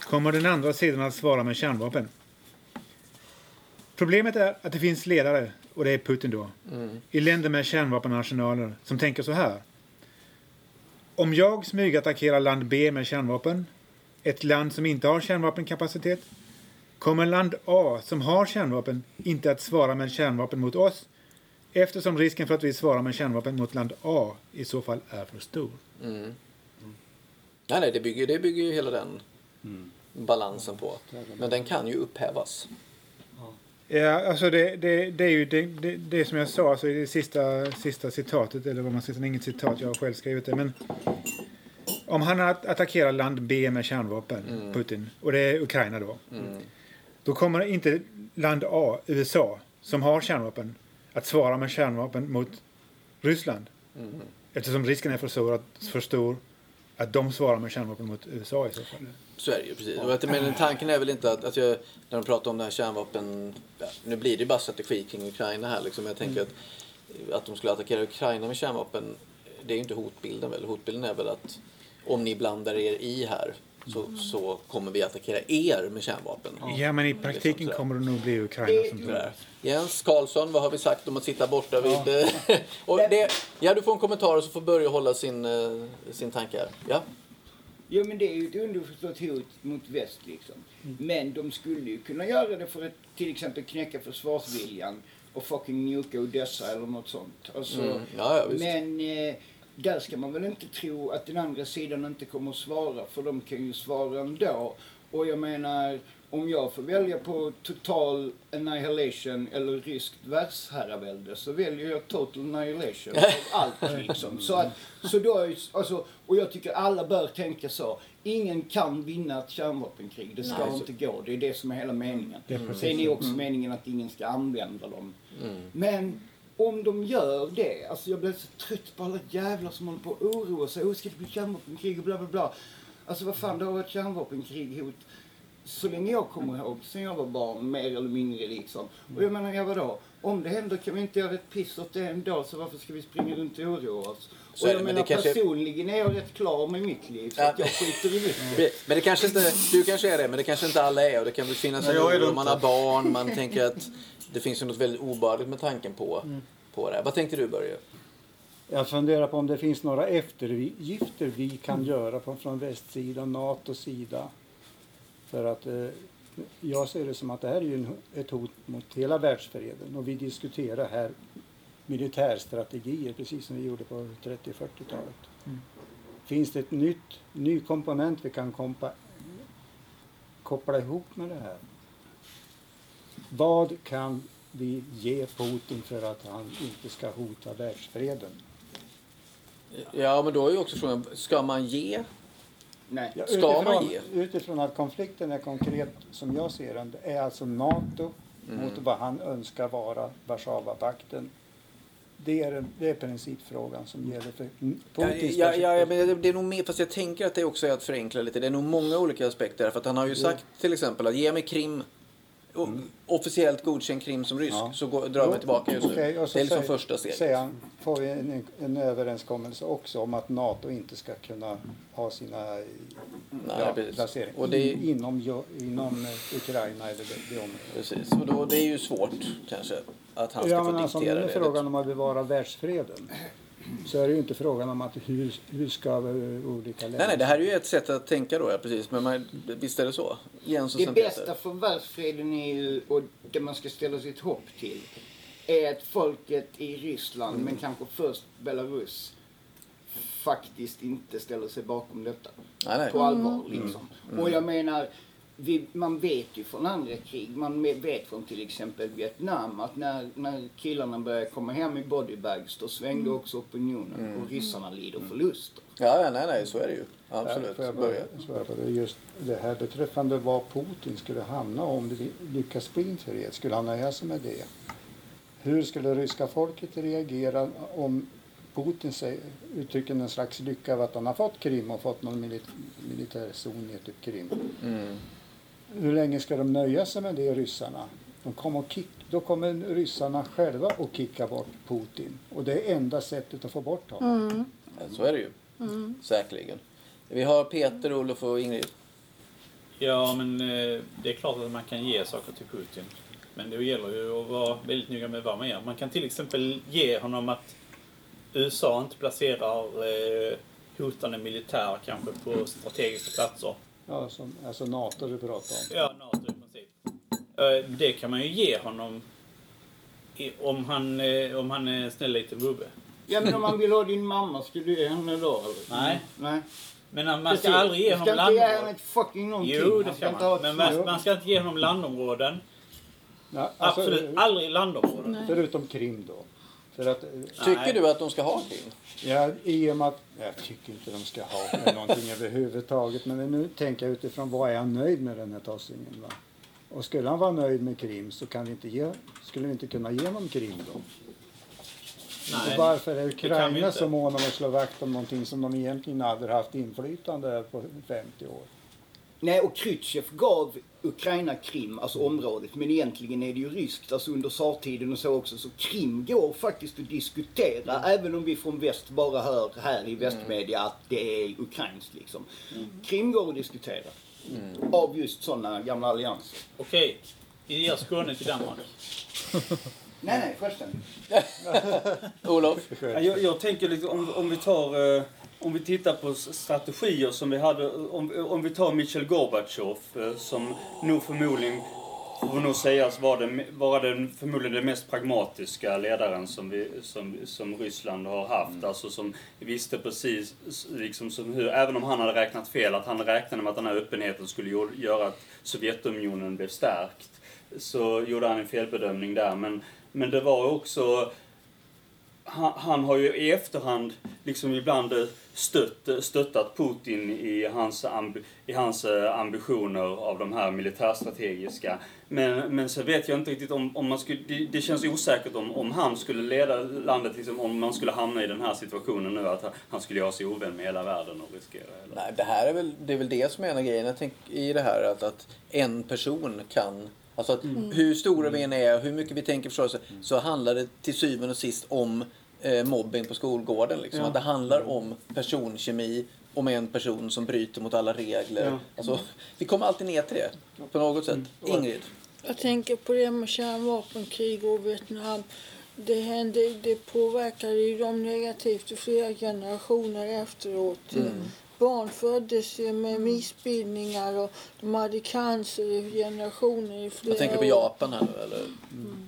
kommer den andra sidan att svara med kärnvapen. Problemet är att det finns ledare, och det är Putin då, i länder med kärnvapenarsenaler som tänker så här. Om jag smygattackerar land B med kärnvapen, ett land som inte har kärnvapenkapacitet, kommer land A som har kärnvapen inte att svara med kärnvapen mot oss eftersom risken för att vi svarar med kärnvapen mot land A i så fall är för stor. Mm. Nej, nej, det bygger, det bygger ju hela den balansen på. Men den kan ju upphävas. Ja, alltså det, det, det är ju det, det, det som jag sa alltså det sista, sista citatet, eller vad man ska säga, inget citat, jag har själv skrivit det. Men om han att- attackerar land B med kärnvapen, Putin, och det är Ukraina då. Då kommer inte land A, USA, som har kärnvapen, att svara med kärnvapen mot Ryssland. Eftersom risken är för stor, att, för stor att de svarar med kärnvapen mot USA i så fall. Så är det ju precis. Och att, men tanken är väl inte att, att jag, när de pratar om det här kärnvapen, ja, nu blir det ju bara strategi kring Ukraina här liksom. Jag tänker att, att de skulle attackera Ukraina med kärnvapen, det är ju inte hotbilden väl. Hotbilden är väl att om ni blandar er i här så, så kommer vi attackera er med kärnvapen. Ja, men i praktiken kommer det nog bli Ukraina som Sådär. Jens Karlsson, vad har vi sagt om att sitta borta vid... eh, och det, ja, du får en kommentar och så får Börje hålla sin, eh, sin tanke här. Ja. Jo men det är ju ett underförstått hot mot väst liksom. Men de skulle ju kunna göra det för att till exempel knäcka försvarsviljan och fucking nuka Odessa eller något sånt. Alltså, Mm. Ja, ja, visst. men eh, där ska man väl inte tro att den andra sidan inte kommer att svara för de kan ju svara ändå. Och jag menar, om jag får välja på total annihilation eller ryskt världsherravälde så väljer jag total annihilation av allt liksom. Så, att, så då är, alltså, och jag tycker alla bör tänka så. Ingen kan vinna ett kärnvapenkrig. Det ska Nej. inte gå. Det är det som är hela meningen. Det är precis Sen är så. också meningen att ingen ska använda dem. Mm. Men om de gör det, alltså jag blir så trött på alla jävlar som håller på och oroar sig. Oh, ska det bli kärnvapenkrig och bla bla bla. Alltså vad fan, det har varit kärnvapenkrig hot så länge jag kommer ihåg, sen jag var barn, mer eller mindre liksom. Och jag menar, ja vadå? Om det händer kan vi inte göra ett piss åt det ändå, så varför ska vi springa runt och oroa oss? Så och jag det, men menar, det kanske- personligen är jag rätt klar med mitt liv, så Ja. att jag skiter i det. Men det kanske inte, du kanske är det, men det kanske inte alla är. Och det kan väl finnas en Nej, det oro man har barn. Man tänker att det finns något väldigt obehagligt med tanken på, på det. Vad tänkte du Börje? Jag funderar på om det finns några eftergifter vi kan göra från, från västsidan, NATOs sida. För att eh, jag ser det som att det här är ju en, ett hot mot hela världsfreden och vi diskuterar här militärstrategier precis som vi gjorde på 30 och 40-talet. Finns det ett nytt, ny komponent vi kan kompa, koppla ihop med det här? Vad kan vi ge Putin för att han inte ska hota världsfreden? Ja, men då är ju också frågan, ska man ge? Nej. Ja, Ska man ge? Utifrån att konflikten är konkret som jag ser den, är alltså NATO Mm. mot vad han önskar vara Warszawapakten. Det är, det är principfrågan som gäller för Ja, Putins ja, ja, ja, men det- är nog mer, fast jag tänker att det också är att förenkla lite. Det är nog många olika aspekter. För att han har ju sagt till exempel att ge mig Krim, o- officiellt godkänn Krim som rysk, Mm. Ja. så går, drar jag mig tillbaka just nu. Så det är liksom säger- första steget. Han, får vi en, en överenskommelse också om att NATO inte ska kunna ha sina Nej, ja, placeringar Och det är- in, inom, inom eh, Ukraina eller det, det området. Precis, och då, det är ju svårt kanske att han ska Ja, få men alltså, om det är det. frågan om att bevara världsfreden så är det ju inte frågan om att hur, hur ska eh, olika länder... Nej, nej, det här är ju ett sätt att tänka då, ja, precis. Men man, visst är det så? Jens och Det bästa för världsfreden är ju, och det man ska ställa sitt hopp till, är att folket i Ryssland, men kanske först Belarus, faktiskt inte ställer sig bakom detta Nej, nej. på allvar. Liksom. Och jag menar, vi, man vet ju från andra krig, man vet från till exempel Vietnam att när, när killarna började komma hem i bodybags då svängde också opinionen och ryssarna lider förluster. Ja, ja, nej, nej, så är det ju. Ja, Absolut. Börja. bara på det? Just det här beträffande vad Putin skulle hamna om det lyckas bli en fred. Skulle han nöja sig med det? Hur skulle ryska folket reagera om Putin säger, uttrycker en slags lycka av att han har fått Krim och fått någon milit, militär zon i typ Krim? Mm. Hur länge ska de nöja sig med det, ryssarna? De kommer att kick, då kommer ryssarna själva att kicka bort Putin. Och det är enda sättet att få bort honom. Ja, Så är det ju. Säkerligen. Vi har Peter, Olof och Ingrid. Ja, men eh, det är klart att man kan ge saker till Putin. Men det gäller ju att vara väldigt noga med vad man gör. Man kan till exempel ge honom att USA inte placerar eh, hotande militär kanske på strategiska platser. Ja, som, alltså NATO du pratar om. Ja, NATO i princip. Det kan man ju ge honom om han, eh, om han är en snäll liten gubbe. Ja men om man vill ha din mamma, ska du ge henne då eller? Nej. Nej. Men man ska Precis. aldrig ge honom ska inte ge landområden. ett fucking någonting. Jo, det ska man. Men man, man ska inte ge honom landområden. Ja, alltså, Absolut aldrig landområden. Förutom Krim då. För att, eh, Tycker Nej. du att de ska ha Krim? ja, i och med att, jag tycker inte de ska ha någonting överhuvudtaget. Men nu tänker jag utifrån vad är han nöjd med den här tossingen. Va? Och skulle han vara nöjd med Krim så kan vi inte ge, skulle vi inte kunna ge honom Krim då. Nej. Och varför är Ukraina så måna om att slå vakt om någonting som de egentligen aldrig haft inflytande över på 50 år? Nej, och Khrushchev gav Ukraina Krim, alltså området, men egentligen är det ju ryskt, alltså under tsartiden och så också. Så Krim går faktiskt att diskutera, även om vi från väst bara hör här i västmedia att det är ukrainskt liksom. Krim går att diskutera. Av just sådana gamla allianser. Okej, vi ger Skåne till Danmark. Nej, nej, förresten. Olof? Ja, Jag, jag tänker liksom, om, om vi tar eh, om vi tittar på strategier som vi hade, om, om vi tar Michail Gorbatjov eh, som nog förmodligen får nog sägas vara den, vara den förmodligen den mest pragmatiska ledaren som, vi, som, som Ryssland har haft. Alltså som visste precis, liksom som hur, även om han hade räknat fel, att han räknade med att den här öppenheten skulle gö- göra att Sovjetunionen blev stärkt. Så gjorde han en felbedömning där. Men, men det var också han, han har ju i efterhand liksom ibland eh, stött, eh, stöttat Putin i hans, amb, i hans eh, ambitioner av de här militärstrategiska. Men, men så vet jag inte riktigt om, om man skulle, det, det känns osäkert om, om han skulle leda landet, liksom, om man skulle hamna i den här situationen nu, att han- skulle göra sig ovän med hela världen och riskera Eller? Nej, det här är väl, det är väl det som är en av grejerna i det här. Att, att en person kan... Alltså att hur stora vi än är, hur mycket vi tänker förstås, så handlar det till syvende och sist om eh, mobbing på skolgården. Liksom. Ja. Att det handlar om personkemi, om en person som bryter mot alla regler. Ja. Alltså, vi kommer alltid ner till det på något sätt. Ingrid? Jag tänker på det med kärnvapenkrig och Vietnam. Det, hände, det påverkade ju dem negativt i flera generationer efteråt. Barn föddes ju med missbildningar och de hade cancer i generationer i flera Jag tänker på. Japan här nu eller?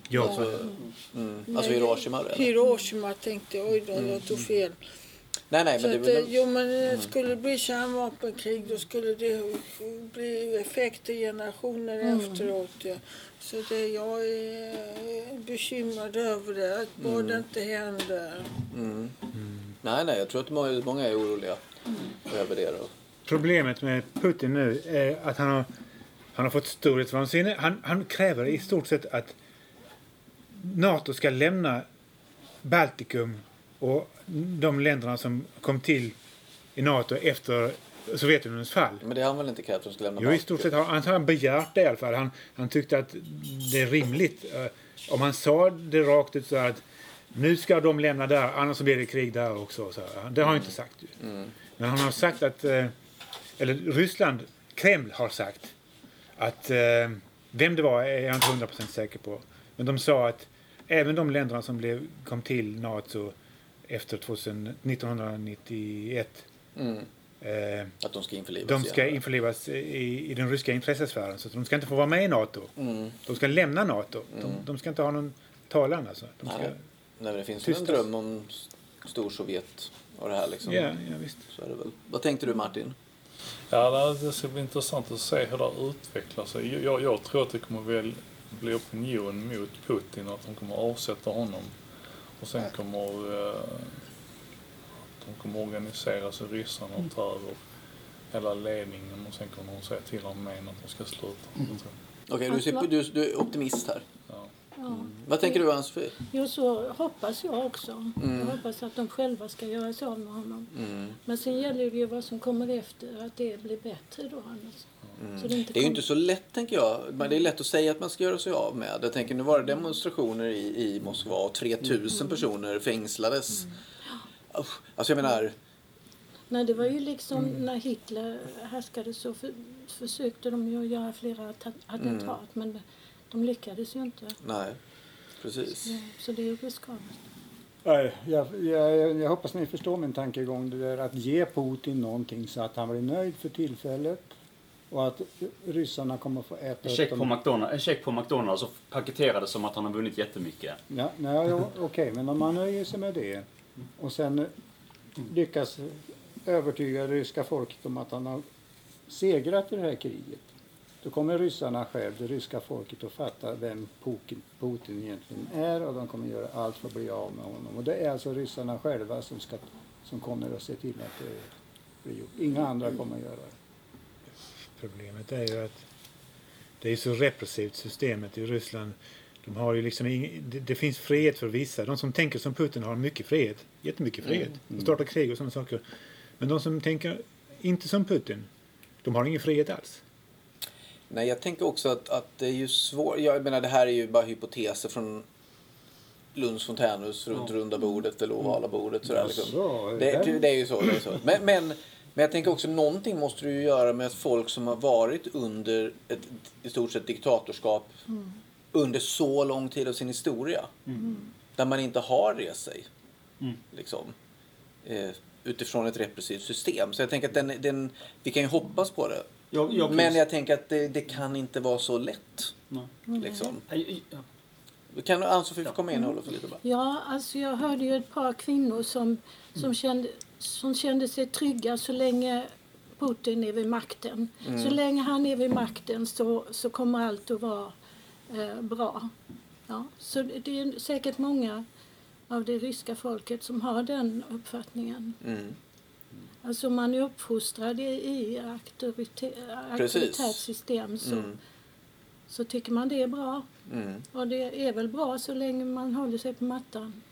Ja, Alltså, mm, alltså Hiroshima eller? Hiroshima tänkte jag, oj då, jag tog fel. Nej, nej, men att, det är eh, väl... jo, men det skulle det bli kärnvapenkrig då skulle det bli effekter generationer efteråt. Ja. Så det, jag är bekymrad över det, att bara det inte händer. Mm. Nej, nej, jag tror att många, många är oroliga över det. Då. Problemet med Putin nu är att han har, han har fått storhetsvansinne. Han, han kräver i stort sett att NATO ska lämna Baltikum och de länderna som kom till i NATO efter Sovjetunionens fall. Men det har han väl inte krävt att de ska lämna Jo, i stort sett har han, han begärt det i alla fall. Han, han tyckte att det är rimligt. eh, Om han sa det rakt ut så att nu ska de lämna där, annars blir det krig där också. Så här. Det har han inte sagt. ju. Men han har sagt att, eh, eller Ryssland, Kreml har sagt att, eh, vem det var är jag inte hundra procent säker på. Men de sa att även de länderna som blev, kom till NATO efter 2000, 1991 Mm. eh, Att de ska införlivas de ska igen. införlivas i, i den ryska intressesfären. Så de ska inte få vara med i NATO. Mm. De ska lämna NATO. De, de ska inte ha någon talan alltså. De ska, Nej. Nej, men det finns ju Tystas. en dröm om s- Storsovjet och det här liksom. ja, ja, visst. Så är det väl. Vad tänkte du Martin? Ja, det- ska bli intressant att se hur det utvecklar sig. Jag, jag tror att det kommer väl bli opinion mot Putin och att de kommer avsätta honom. Och sen kommer eh, de kommer organisera sig, ryssarna, och ta över hela ledningen och sen kommer de säga till armén att de ska sluta. Tror. Okej, du, ser- du, du är optimist här. Ja. Ja. Vad tänker du Ann-Sofie? Jo, så hoppas jag också. Mm. Jag hoppas att de själva ska göra sig av med honom. Mm. Men sen gäller det ju vad som kommer efter, att det blir bättre då. Annars. Så det är ju inte så lätt tänker jag. Men det är lätt att säga att man ska göra sig av med. Jag tänker nu var det demonstrationer i, i Moskva och 3000 personer fängslades. Usch. Alltså jag menar, Nej, det var ju liksom Mm. när Hitler härskade så för, försökte de ju göra flera attentat. Mm. Men de lyckades ju inte. nej. Precis. Ja, så det är ju riskabelt. Nej, Jag, jag, jag hoppas ni förstår min tankegång. Det där att ge Putin någonting så att han blir nöjd för tillfället och att ryssarna kommer få äta En check på. McDonalds, en check på McDonalds och paketerade som att han har vunnit jättemycket. Ja, nej, Okej, men om man nöjer sig med det och sen lyckas övertyga det ryska folket om att han har segrat i det här kriget. Då kommer ryssarna själv, det ryska folket, att fatta vem Putin, egentligen är och de kommer göra allt för att bli av med honom. Och det är alltså ryssarna själva som, ska, som kommer att se till att det blir gjort. Inga andra kommer att göra det. Problemet är ju att det är så repressivt systemet i Ryssland. De har ju liksom ing, det, det finns frihet för vissa. De som tänker som Putin har mycket frihet. Jättemycket frihet. De startar krig och sådana saker. Men de som tänker inte som Putin, de har ingen frihet alls. Nej, jag tänker också att, att det är ju svårt. Jag menar, det här är ju bara hypoteser från Lunds fontänhus runt runda bordet eller ovala bordet. Sådär, liksom. Så, det, det är ju så. Det är så. Men, men, men jag tänker också någonting måste du ju göra med att folk som har varit under ett i stort sett diktatorskap under så lång tid av sin historia. Där man inte har rest sig. Liksom. Eh, utifrån ett repressivt system. Så jag tänker att den, den, vi kan ju hoppas på det. Jag, jag Men jag tänker att det, det kan inte vara så lätt. Nej. Liksom. Nej. Kan Ann-Sofie få komma in och hålla för lite bara? Ja, alltså jag hörde ju ett par kvinnor som, som, kände, som kände sig trygga så länge Putin är vid makten. Så länge han är vid makten så, så kommer allt att vara eh, bra. Ja, så det det är säkert många av det ryska folket som har den uppfattningen. Mm. Alltså man är uppfostrad i, auktoritärt system så, Mm. så tycker man det är bra. Mm. Och det är väl bra så länge man håller sig på mattan.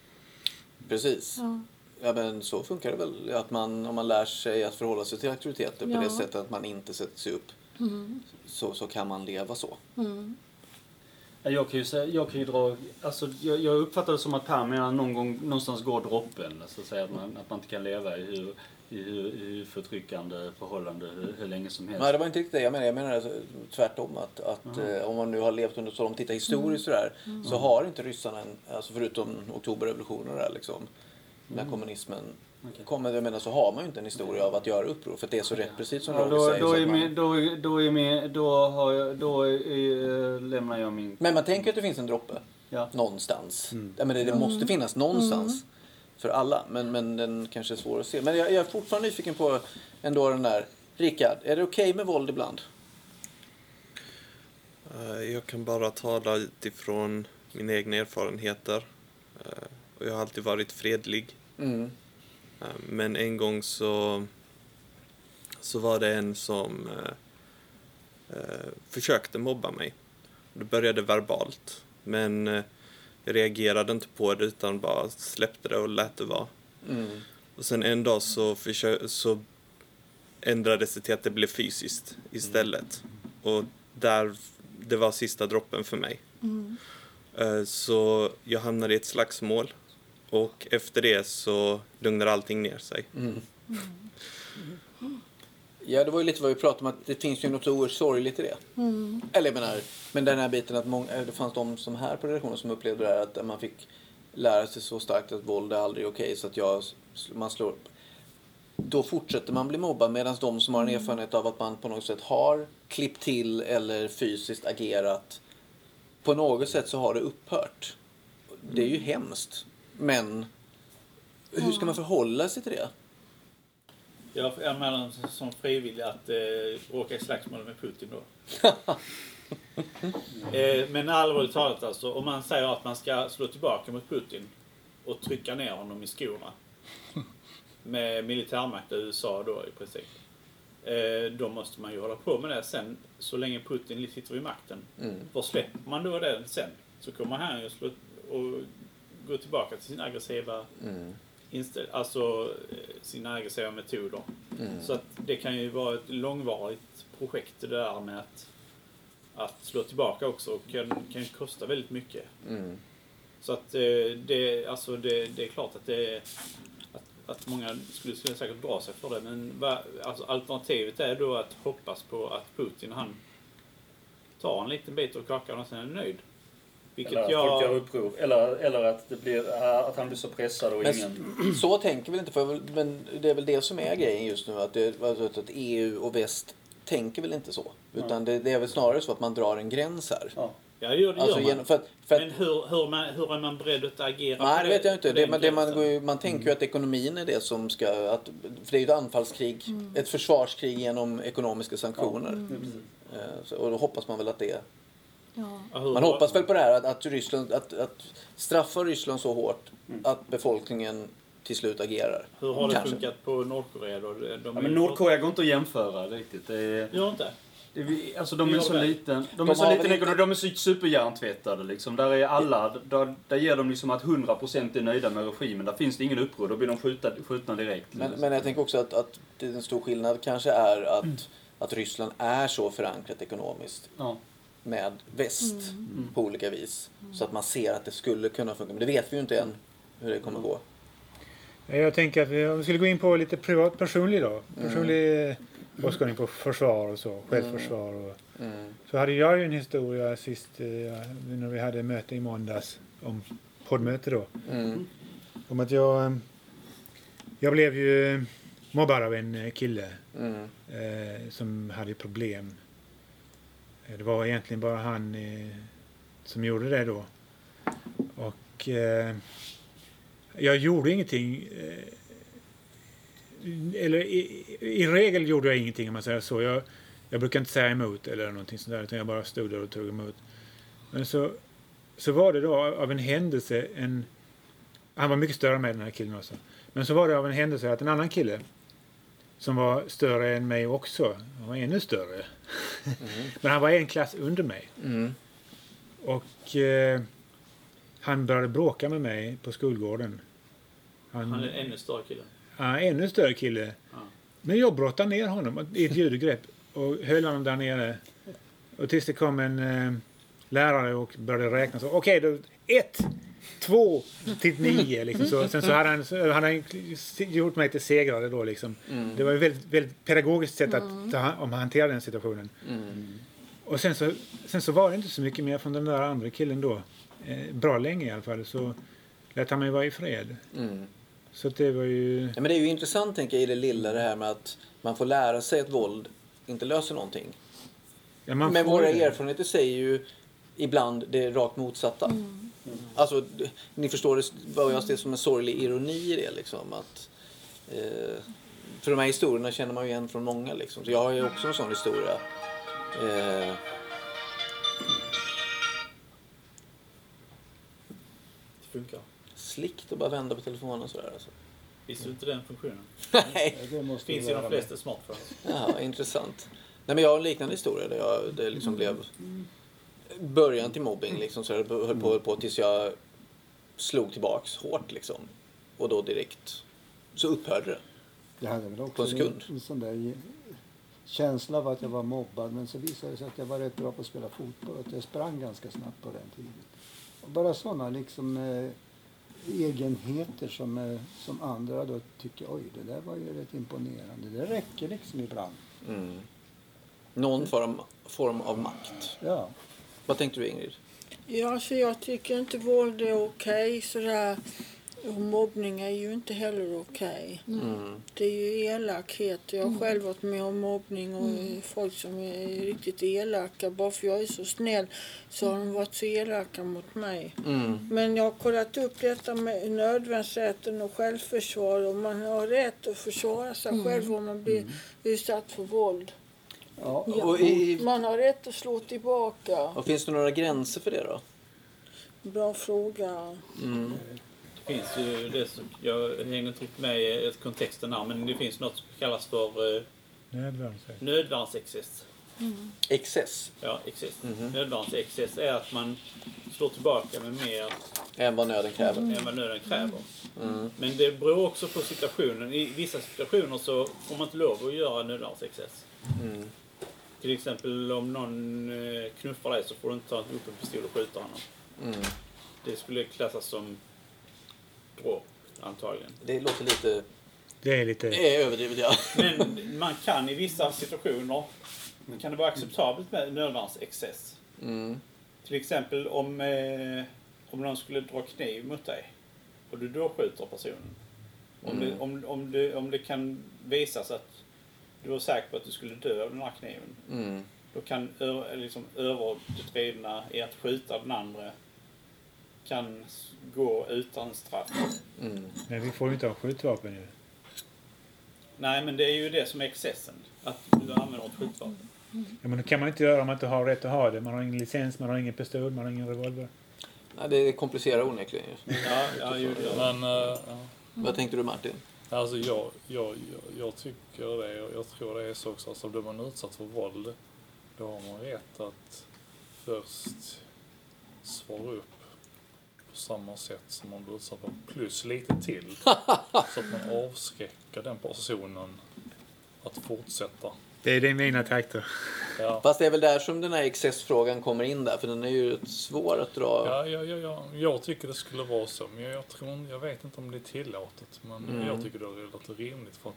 Precis. Ja. Ja, men så funkar det väl. Att man, om man lär sig att förhålla sig till auktoriteter på Ja. det sättet att man inte sätter sig upp Mm. så, så kan man leva så. Mm. Ja, Jag kan ju, säga, jag kan ju dra, alltså, jag, jag uppfattar det som att Per menar någon gång, någonstans går droppen. Alltså, att, säga att, man, att man inte kan leva i hur, i förtryckande förhållande hur, hur länge som helst. Nej, det var inte riktigt det jag menade. Jag menar alltså, tvärtom. Att, att eh, om man nu har levt under så lång tid historiskt sådär, så har inte ryssarna, en, alltså förutom oktoberrevolutionen där liksom, när kommunismen Okej. kommer, jag menar så har man ju inte en historia av att göra uppror för att det är så repressivt som Ja, Roger då, säger. då, så är man- min, då, då är min, då har jag, då är, lämnar jag min... Men man tänker att det finns en droppe Ja. någonstans. Ja, men det, det måste finnas någonstans för alla. Men, men den kanske är svår att se. Men jag, jag är fortfarande nyfiken på ändå den där. Rickard, är det okej med våld ibland? Eh, Jag kan bara tala utifrån mina egna erfarenheter. Eh, Och jag har alltid varit fredlig. Mm. Eh, Men en gång så, så var det en som försökte mobba mig. Det började verbalt. Men jag reagerade inte på det utan bara släppte det och lät det vara. Mm. Och sen en dag så, så ändrades det till att det blev fysiskt istället. Och där, det var sista droppen för mig. Eh, Så jag hamnade i ett slagsmål. Och efter det så lugnade allting ner sig. Mm. Ja, det var ju lite vad vi pratade om att det finns ju något oerhört sorgligt i det. Mm. Eller jag menar, men den här biten att många, det fanns de som här på redaktionen som upplevde det här att man fick lära sig så starkt att våld är aldrig okej så att jag, man slår då fortsätter man bli mobbad medan de som har en erfarenhet av att man på något sätt har klippt till eller fysiskt agerat på något sätt så har det upphört. det är ju hemskt. Men hur ska man förhålla sig till det? Jag, jag menar som frivillig att eh, åka i slagsmål med Putin då. eh, men allvarligt talat alltså, om man säger att man ska slå tillbaka mot Putin och trycka ner honom i skorna med militärmakt i USA då i princip. Eh, då måste man ju hålla på med det sen så länge Putin sitter vid makten. Mm. För släpper man då det sen så kommer han ju slå och gå tillbaka till sin aggressiva Mm. Inställ- alltså eh, sina aggressiva metoder. Mm. Så att det kan ju vara ett långvarigt projekt det där med att, att slå tillbaka också och kan, kan kosta väldigt mycket. Mm. Så att eh, det, alltså det, det är klart att det är, att, att många skulle, skulle säkert dra sig för det men va, alltså alternativet är då att hoppas på att Putin han tar en liten bit av kakan och sen är nöjd. Vilket Eller att folk gör jag... uppror. Eller, eller att, det blir, att han blir så pressad och Men ingen... så tänker väl inte, för men det är väl det som är grejen just nu. Att, det, alltså att EU och väst tänker väl inte så. Utan det, det är väl snarare så att man drar en gräns här. Ja. Ja, det gör, det Alltså gör man. för att, för att, Men hur, hur, man, hur är man beredd att agera nej, det vet jag inte. Det, man, det man, man tänker ju att ekonomin är det som ska... Att, för det är ju ett anfallskrig, ett försvarskrig genom ekonomiska sanktioner. Eh, så, och då hoppas man väl att det... Hur- Man hoppas väl på det här att, att, Ryssland, att, att straffa Ryssland så hårt att befolkningen till slut agerar. Hur har det Kanske. funkat på Nordkorea då? De, Ja, men Nordkorea går inte att jämföra riktigt. Det är, Gör inte? det är, alltså de är så liten, de De är så liten inte- ekonomi, de är så superhjärntvättade liksom. Där är alla, där, där ger de liksom att 100% är nöjda med regimen. Där finns det ingen uppror, då blir de skjuta, skjutna direkt. Men, men jag tänker också att, att det är en stor skillnad kanske är att, att Ryssland är så förankrat ekonomiskt Ja. Med väst på olika vis. Så att man ser att det skulle kunna funka. Men det vet vi ju inte än hur det kommer gå. Jag tänker att vi, om vi skulle gå in på lite privat personlig då. Personlig mm. åskådning på försvar och så. Självförsvar och Mm. Så hade jag ju en historia sist eh, när vi hade möte i måndags om poddmöte då. Mm. Om att jag, eh, jag blev ju mobbad av en eh, kille Mm. eh, som hade problem. Eh, Det var egentligen bara han eh, som gjorde det då. Och eh, jag gjorde ingenting. Eh, eller i, i regel gjorde jag ingenting om man säger så. Jag, jag brukar inte säga emot eller någonting sånt där utan jag bara stod där och tog emot. Men så, så var det då av en händelse en... Han var mycket större med den här killen också. Men så var det av en händelse att en annan kille som var större än mig också, han var ännu större. Men han var en klass under mig. Mm. Och eh, han började bråka med mig på skolgården. Han, Han är en ännu större kille. Ja, ännu större kille. Ja. Men jag brottade ner honom i ett ljudgrepp och höll honom där nere. Och tills det kom en eh, lärare och började räkna. så Okej, då ett, två till nio. Liksom. Så, sen så hade han, så hade han gjort mig till segrare då. Liksom. Mm. Det var ett väldigt, väldigt pedagogiskt sätt att ta, hand- om hantera den situationen. Mm. Och sen så, sen så var det inte så mycket mer från den där andra killen då. Eh, bra länge i alla fall. Så lät han mig vara i fred. Mm. Så det var ju... Ja, men det är ju intressant tänker jag i det lilla det här med att man får lära sig att våld inte löser någonting. Ja, Men våra det. erfarenheter säger ju ibland det rakt motsatta. Alltså, d- ni förstår det, vad jag ser som en sorglig ironi i det liksom. Att, eh, för de här historierna känner man ju igen från många liksom. Så jag har ju också en sån historia. Eh, Det funkar. slickt att bara vända på telefonen sådär alltså. Visste du inte den funktionen? Nej, Det måste Finns i de flesta smartphones. ja, intressant. Nej men jag har en liknande historia där jag, det liksom blev början till mobbing liksom. Så jag höll på, höll på tills jag slog tillbaks hårt liksom. Och då direkt så upphörde det. Jag hade väl På också en sekund. en, en sån där känsla av att jag var mobbad men så visade det sig att jag var rätt bra på att spela fotboll och att jag sprang ganska snabbt på den tiden. Och bara sådana liksom eh, egenheter som, eh, som andra då tycker oj det där var ju rätt imponerande. Det räcker liksom ibland. Mm. Någon form, form av makt. Ja. Vad tänkte du Ingrid? Ja, så jag tycker inte våld är okej sådär. Och mobbning är ju inte heller okej. Mm. Det är ju elakhet. Jag har själv varit med om mobbning och folk som är riktigt elaka. Bara för jag är så snäll så har de varit så elaka mot mig. Mm. Men jag har kollat upp detta med nödvärnsrätten och självförsvar och man har rätt att försvara sig själv om man blir utsatt för våld. Ja. Och, i, Man har rätt att slå tillbaka. och finns det några gränser för det då? Bra fråga. Mm. Det finns ju det som, jag hänger inte riktigt med i kontexten här, men det finns något som kallas för eh, nödvärnsexcess. Excess Ja, excess. Mhm. Nödvärnsexcess är att man slår tillbaka med mer än vad nöden kräver. än vad nöden kräver. Mm. Men det beror också på situationen. I vissa situationer så får man inte lov att göra nödvärnsexcess. Mm. Till exempel om någon eh, knuffar dig så får du inte ta upp en pistol och skjuta honom. Mm. Det skulle klassas som dråp antagligen. Det låter lite Det är lite... eh, överdrivet ja. Men man kan i vissa situationer kan det vara acceptabelt med nödvärnsexcess. Mm. Till exempel om, eh, om någon skulle dra kniv mot dig och du då skjuter personen. Om, Mm. det, om, om, det, om det kan visas att du var säker på att du skulle dö av den här kniven. Mm. Då kan liksom, överdrivna i att skjuta den andra kan gå utan straff. Mm. Men vi får ju inte ha skjutvapen ju. Nej, men det är ju det som är excessen. Att du använder ett skjutvapen. Ja, men det kan man inte göra om man inte har rätt att ha det. Man har ingen licens, man har ingen pistol, man har ingen revolver. Nej, det komplicerar onekligen. Ja, ja, ju, ja. Men eh, ja. Vad tänkte du Martin? Alltså jag, jag, jag, jag tycker det och jag tror det är så också. Alltså blir man utsatt för våld då har man rätt att först svara upp på samma sätt som man blir utsatt för. Plus lite till. så att man avskräcker den personen att fortsätta. Det är din mina takter. Ja. Fast det är väl där som den här excessfrågan kommer in där, för den är ju svår att dra. Ja, ja, ja, ja, jag tycker det skulle vara så. Men jag, tror, jag vet inte om det är tillåtet. Men Mm. jag tycker det låter rimligt. För att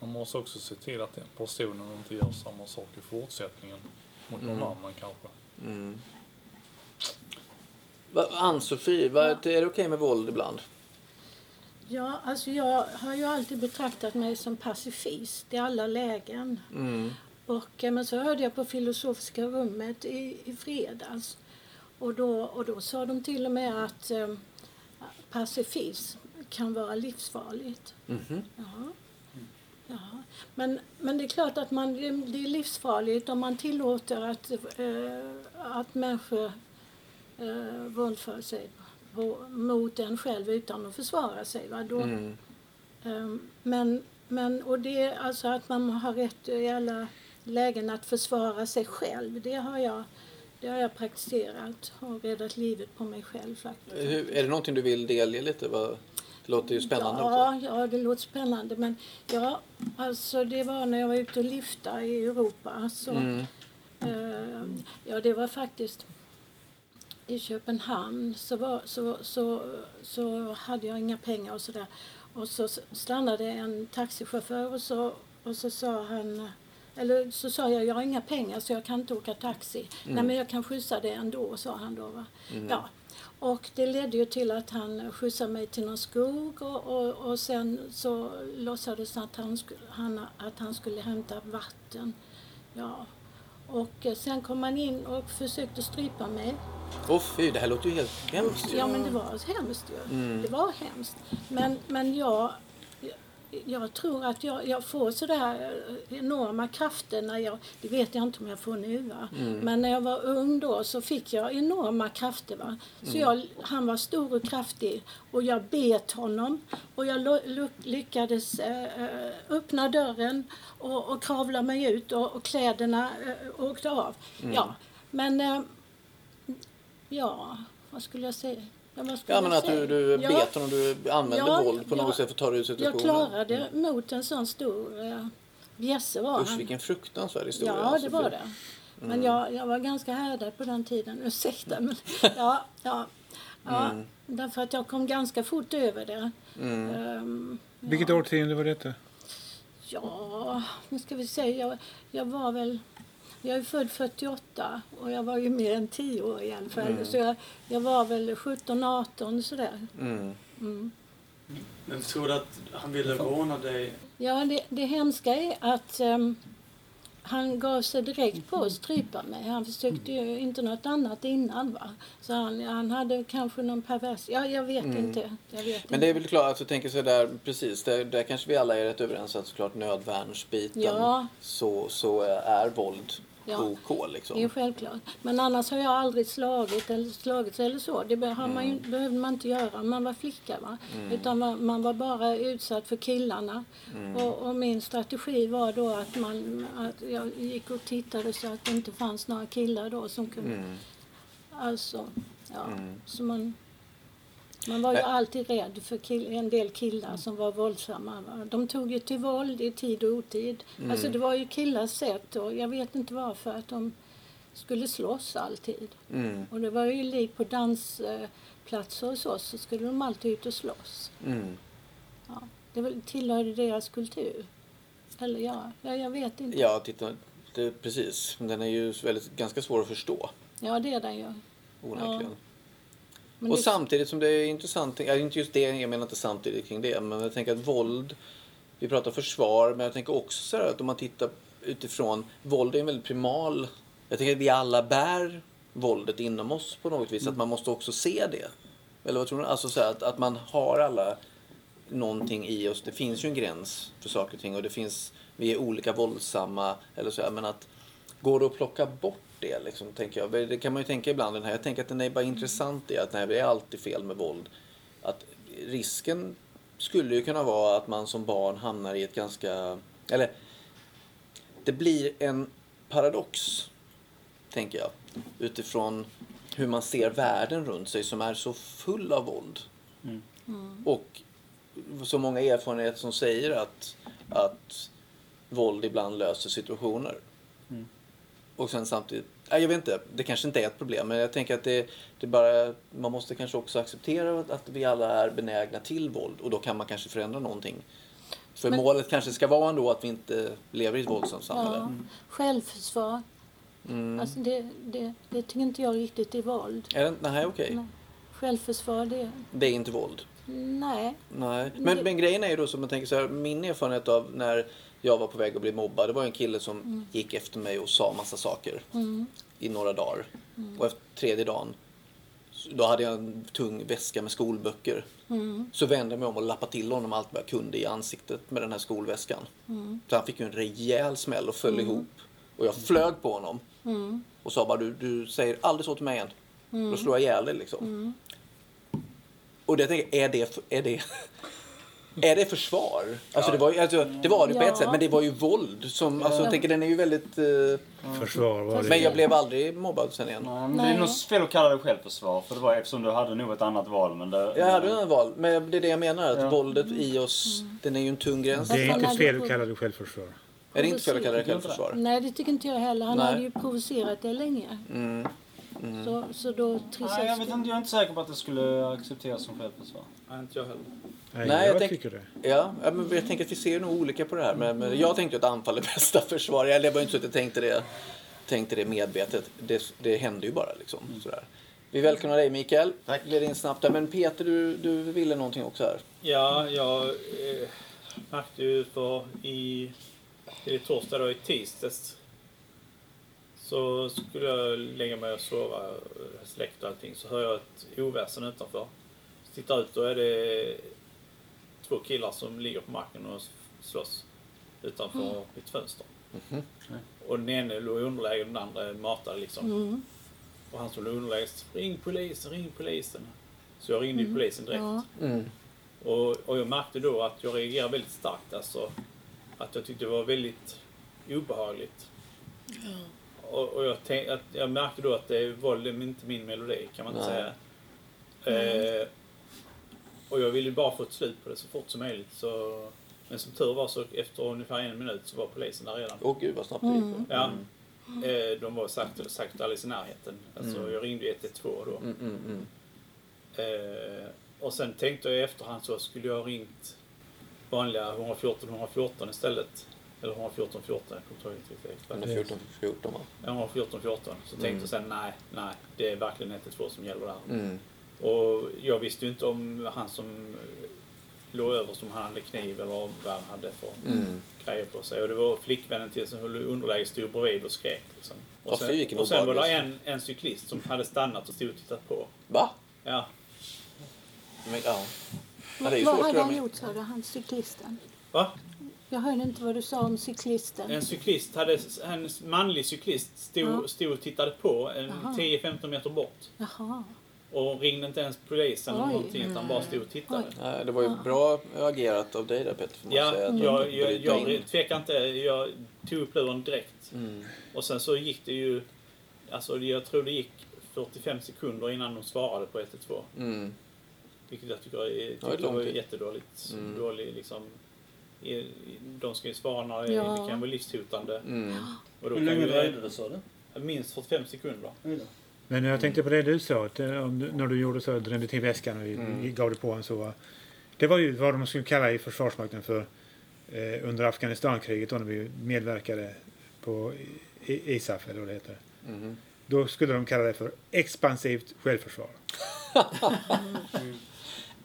man måste också se till att den personen inte gör samma sak i fortsättningen. Mot någon Mm. annan kanske. Mm. Ann-Sofie, är det okej med våld ibland? Ja, alltså jag har ju alltid betraktat mig som pacifist i alla lägen. Mm. Och, eh, men så hörde jag på Filosofiska rummet i, i fredags. Och då, och då sa de till och med att eh, pacifism kan vara livsfarligt. Mhm. Ja. Ja. Men, men det är klart att man, det är livsfarligt om man tillåter att, eh, att människor eh, våldför sig på, mot en själv utan att försvara sig. Va? Då, Mm. Ehm, Men, men, och det är alltså att man har rätt i alla lägen att försvara sig själv. Det har jag, det har jag praktiserat och räddat livet på mig själv faktiskt. Hur, är det någonting du vill delge lite? Vad- Det låter ju spännande också. Ja, ja, det låter spännande. Men ja, alltså det var när jag var ute och lyfta i Europa. Så, Mm. eh, ja, det var faktiskt i Köpenhamn så, var, så, så, så hade jag inga pengar och sådär. Och så stannade en taxichaufför och så, och så sa han eller så sa jag, jag har inga pengar så jag kan inte åka taxi. Nej men jag kan skjutsa dig ändå, sa han då. Va? Ja. Och det ledde ju till att han skjutsade mig till någon skog och, och, och sen så låtsades att han, han, att han skulle hämta vatten. Ja. Och sen kom han in och försökte strypa mig. Åh fy, det här låter ju helt hemskt. Ja men det var hemskt ju. Mm. Det var hemskt. Men, men jag, jag, tror att jag, jag får sådär enorma krafter när jag, det vet jag inte om jag får nu va. Mm. Men när jag var ung då så fick jag enorma krafter va. Så jag, han var stor och kraftig och jag bet honom och jag lyckades eh, eh, öppna dörren och, och kravla mig ut och, och kläderna eh, åkte av. Ja, men eh, ja, vad skulle jag säga? Ja, vad skulle Ja men jag att du, säga? du Ja. bet honom, du använde Ja, våld på ja. något sätt för att ta dig ur Jag situationen. klarade mot en sån stor uh, bjässe var Usch han. vilken fruktansvärd historia. Ja, alltså, det var för- det. Men jag, jag var ganska härdad på den tiden. Ursäkta, men ja, ja. ja Mm. Därför att jag kom ganska fort över det. Mm. Ehm, ja. Vilket årtionde var detta? Ja, nu ska vi se. Jag, jag var väl... Jag är född 48 och jag var ju mer än 10 år i alla fall. Mm. Så jag, jag var väl 17, 18 sådär. Mm. Mm. Men tror du att han ville råna dig? Ja, det, det hemska är att ehm, han gav sig direkt på att strypa mig. Han försökte ju inte något annat innan. Va? Så han, han hade kanske någon pervers... Ja, jag vet Mm. inte. Jag vet Men det är väl klart att jag tänker så där, precis, där, där kanske vi alla är rätt överens att såklart nödvärnsbiten Ja. så, så är våld Ja. OK liksom. självklart. Men annars har jag aldrig slagit eller slagits eller så. Det be- har man ju, behövde man inte göra. Man var flicka va. Utan man, man var bara utsatt för killarna. Och, och min strategi var då att, man, att jag gick och tittade så att det inte fanns några killar då som kunde... Mm. Alltså, ja. Mm. Så man, man var ju Nej. alltid rädd för kill, en del killar som var våldsamma. Va? De tog ju till våld i tid och otid. Mm. Alltså det var ju killars sätt och jag vet inte varför att de skulle slåss alltid. Mm. Och det var ju lik på dansplatser hos oss så skulle de alltid ut och slåss. Mm. Ja. Det tillhörde deras kultur. Eller ja, ja jag vet inte. Ja, titta, det, precis. Den är ju väldigt, ganska svår att förstå Ja, det är den ju. onekligen. Men Och det- samtidigt som det är intressant, ja, inte just det, jag menar inte samtidigt kring det, men jag tänker att våld, vi pratar försvar, men jag tänker också så här att om man tittar utifrån, våld är en väldigt primal, jag tänker att vi alla bär våldet inom oss på något vis, att man måste också se det. Eller vad tror du? Alltså så här, att, att man har alla någonting i oss, det finns ju en gräns för saker och ting och det finns, vi är olika våldsamma, eller så här, men att Går det att plocka bort det liksom, tänker jag. Det kan man ju tänka ibland den här. Jag tänker att den är bara intressant i att nej, det är alltid fel med våld. Att risken skulle ju kunna vara att man som barn hamnar i ett ganska, eller det blir en paradox, tänker jag. Utifrån hur man ser världen runt sig som är så full av våld. Och så många erfarenheter som säger att, att våld ibland löser situationer. Och sen samtidigt, nej, jag vet inte, det kanske inte är ett problem men jag tänker att det, det bara, man måste kanske också acceptera att vi alla är benägna till våld och då kan man kanske förändra någonting. För Men- målet kanske ska vara ändå att vi inte lever i ett våldsamt samhälle. Ja, självförsvar. Mm. Alltså det, det, det tycker inte jag riktigt är våld. Är det, nej, okej. Nej. Självförsvar, det... Det är inte våld. Nej. Nej. Men, Det- men grejen är ju då som man tänker så här, min erfarenhet av när jag var på väg att bli mobbad, det var en kille som gick efter mig och sa massa saker Mm. i några dagar. Och efter tredje dagen, då hade jag en tung väska med skolböcker. Mm. Så vände jag mig om och lappade till honom allt vad jag kunde i ansiktet med den här skolväskan. Mm. Så han fick ju en rejäl smäll och föll ihop. Och jag flög på honom Mm. och sa bara du, du säger aldrig så till mig igen. Då slår jag ihjäl dig liksom. Mm. Och det tänker är det, är det, är det försvar? Alltså, det var ju, alltså, det var det på Ja. ett sätt, men det var ju våld. Som, alltså, jag tänker, den är ju väldigt... eh, Försvar var det. men jag blev aldrig mobbad sen igen. Nej, men det är nog fel att kalla det självförsvar, för det var eftersom du hade nog ett annat val. Men det, Jag hade en val, men det är det jag menar. Att Ja. våldet i oss, den är ju en tung gräns. Det är inte fel att kalla det självförsvar. Är det inte fel att kalla det. självförsvar? Nej, det tycker inte jag heller. Han Nej. hade ju provocerat det länge. Mm. Så, så då Nej, jag, vet inte, jag är inte säker på att det skulle accepteras som självförsvar. Nej, inte jag heller. Nej, Nej, jag, jag tänk- tycker det. Ja, ja, men jag tänker att vi ser nog olika på det här. Men, men jag tänkte att anfall är bästa försvar. Det var inte så att jag tänkte det, tänkte det medvetet. Det, det hände ju bara liksom. Sådär. Vi välkomnar dig Mikael. Tack. Gled in snabbt där. Men Peter, du, du ville någonting också här. Ja, jag eh, märkte ju för i, i torsdag då, i tisdags så skulle jag lägga mig och sova, släckt och allting, så hör jag ett oväsen utanför. Så tittar ut, då är det två killar som ligger på marken och slåss utanför mitt fönster. Och den ene låg i underläge och den andra matade liksom. Mm. Och han som låg i underläge, ring polisen, ring polisen. Så jag ringde ju polisen direkt. Ja. Mm. Och, och jag märkte då att jag reagerade väldigt starkt. Alltså, att jag tyckte det var väldigt obehagligt. Och, och jag, tänk, att jag märkte då att det var inte min melodi, kan man inte Nej. säga. Eh, och jag ville bara få ett slut på det så fort som möjligt. Så, men som tur var så efter ungefär en minut så var polisen där redan. Åh gud vad snabbt det gick. Mm. Ja. Eh, de var sagt, sagt alldeles i närheten. Alltså, Mm. Jag ringde 112 då. Mm, mm, mm. Eh, och sen tänkte jag i efterhand så skulle jag ha ringt vanliga 114 114 istället. Eller 114 14, jag kommer inte ihåg riktigt exakt. 114 14 va? Ja, 114 14. Så tänkte Mm. jag sen nej, nej, det är verkligen 112 som gäller där. Mm. Och jag visste ju inte om han som låg över som han hade kniv eller vad han hade för Mm. grejer på sig. Och det var flickvännen till som höll underläge stod bredvid och skrek. Liksom. Och fy, sen, vilken och sen var det obehaglig- en, en cyklist som hade stannat och stod och tittat på. Va? Ja. Men, ja. Vad hade han gjort sa du, han cyklisten? Va? Jag hörde inte vad du sa om cyklisten. En cyklist hade, en manlig cyklist stod, Ja. stod och tittade på en Jaha. 10-15 meter bort. Jaha. Och ringde inte ens polisen eller någonting utan bara stod och tittade. Nej, det var ju bra agerat av dig där får man Ja, säga. att jag, jag, jag in. tvekar inte. Jag tog upp luren direkt. Mm. Och sen så gick det ju... Alltså jag tror det gick 45 sekunder innan de svarade på 112. Mm. Vilket jag tycker Ja, är tycker lång var jättedåligt. Mm. Dålig, liksom, de ska ju svara när det, Ja. det kan vara livshotande. Mm. Och då Hur länge dröjde det sa du? Minst 45 sekunder. Men jag tänkte på det du sa, att, eh, när du gjorde så, drömde till väskan och Mm. gav det på en så. Det var ju vad de skulle kalla i Försvarsmakten för eh, under Afghanistankriget då när vi medverkade på ISAF eller vad det heter. Mhm. Då skulle de kalla det för expansivt självförsvar.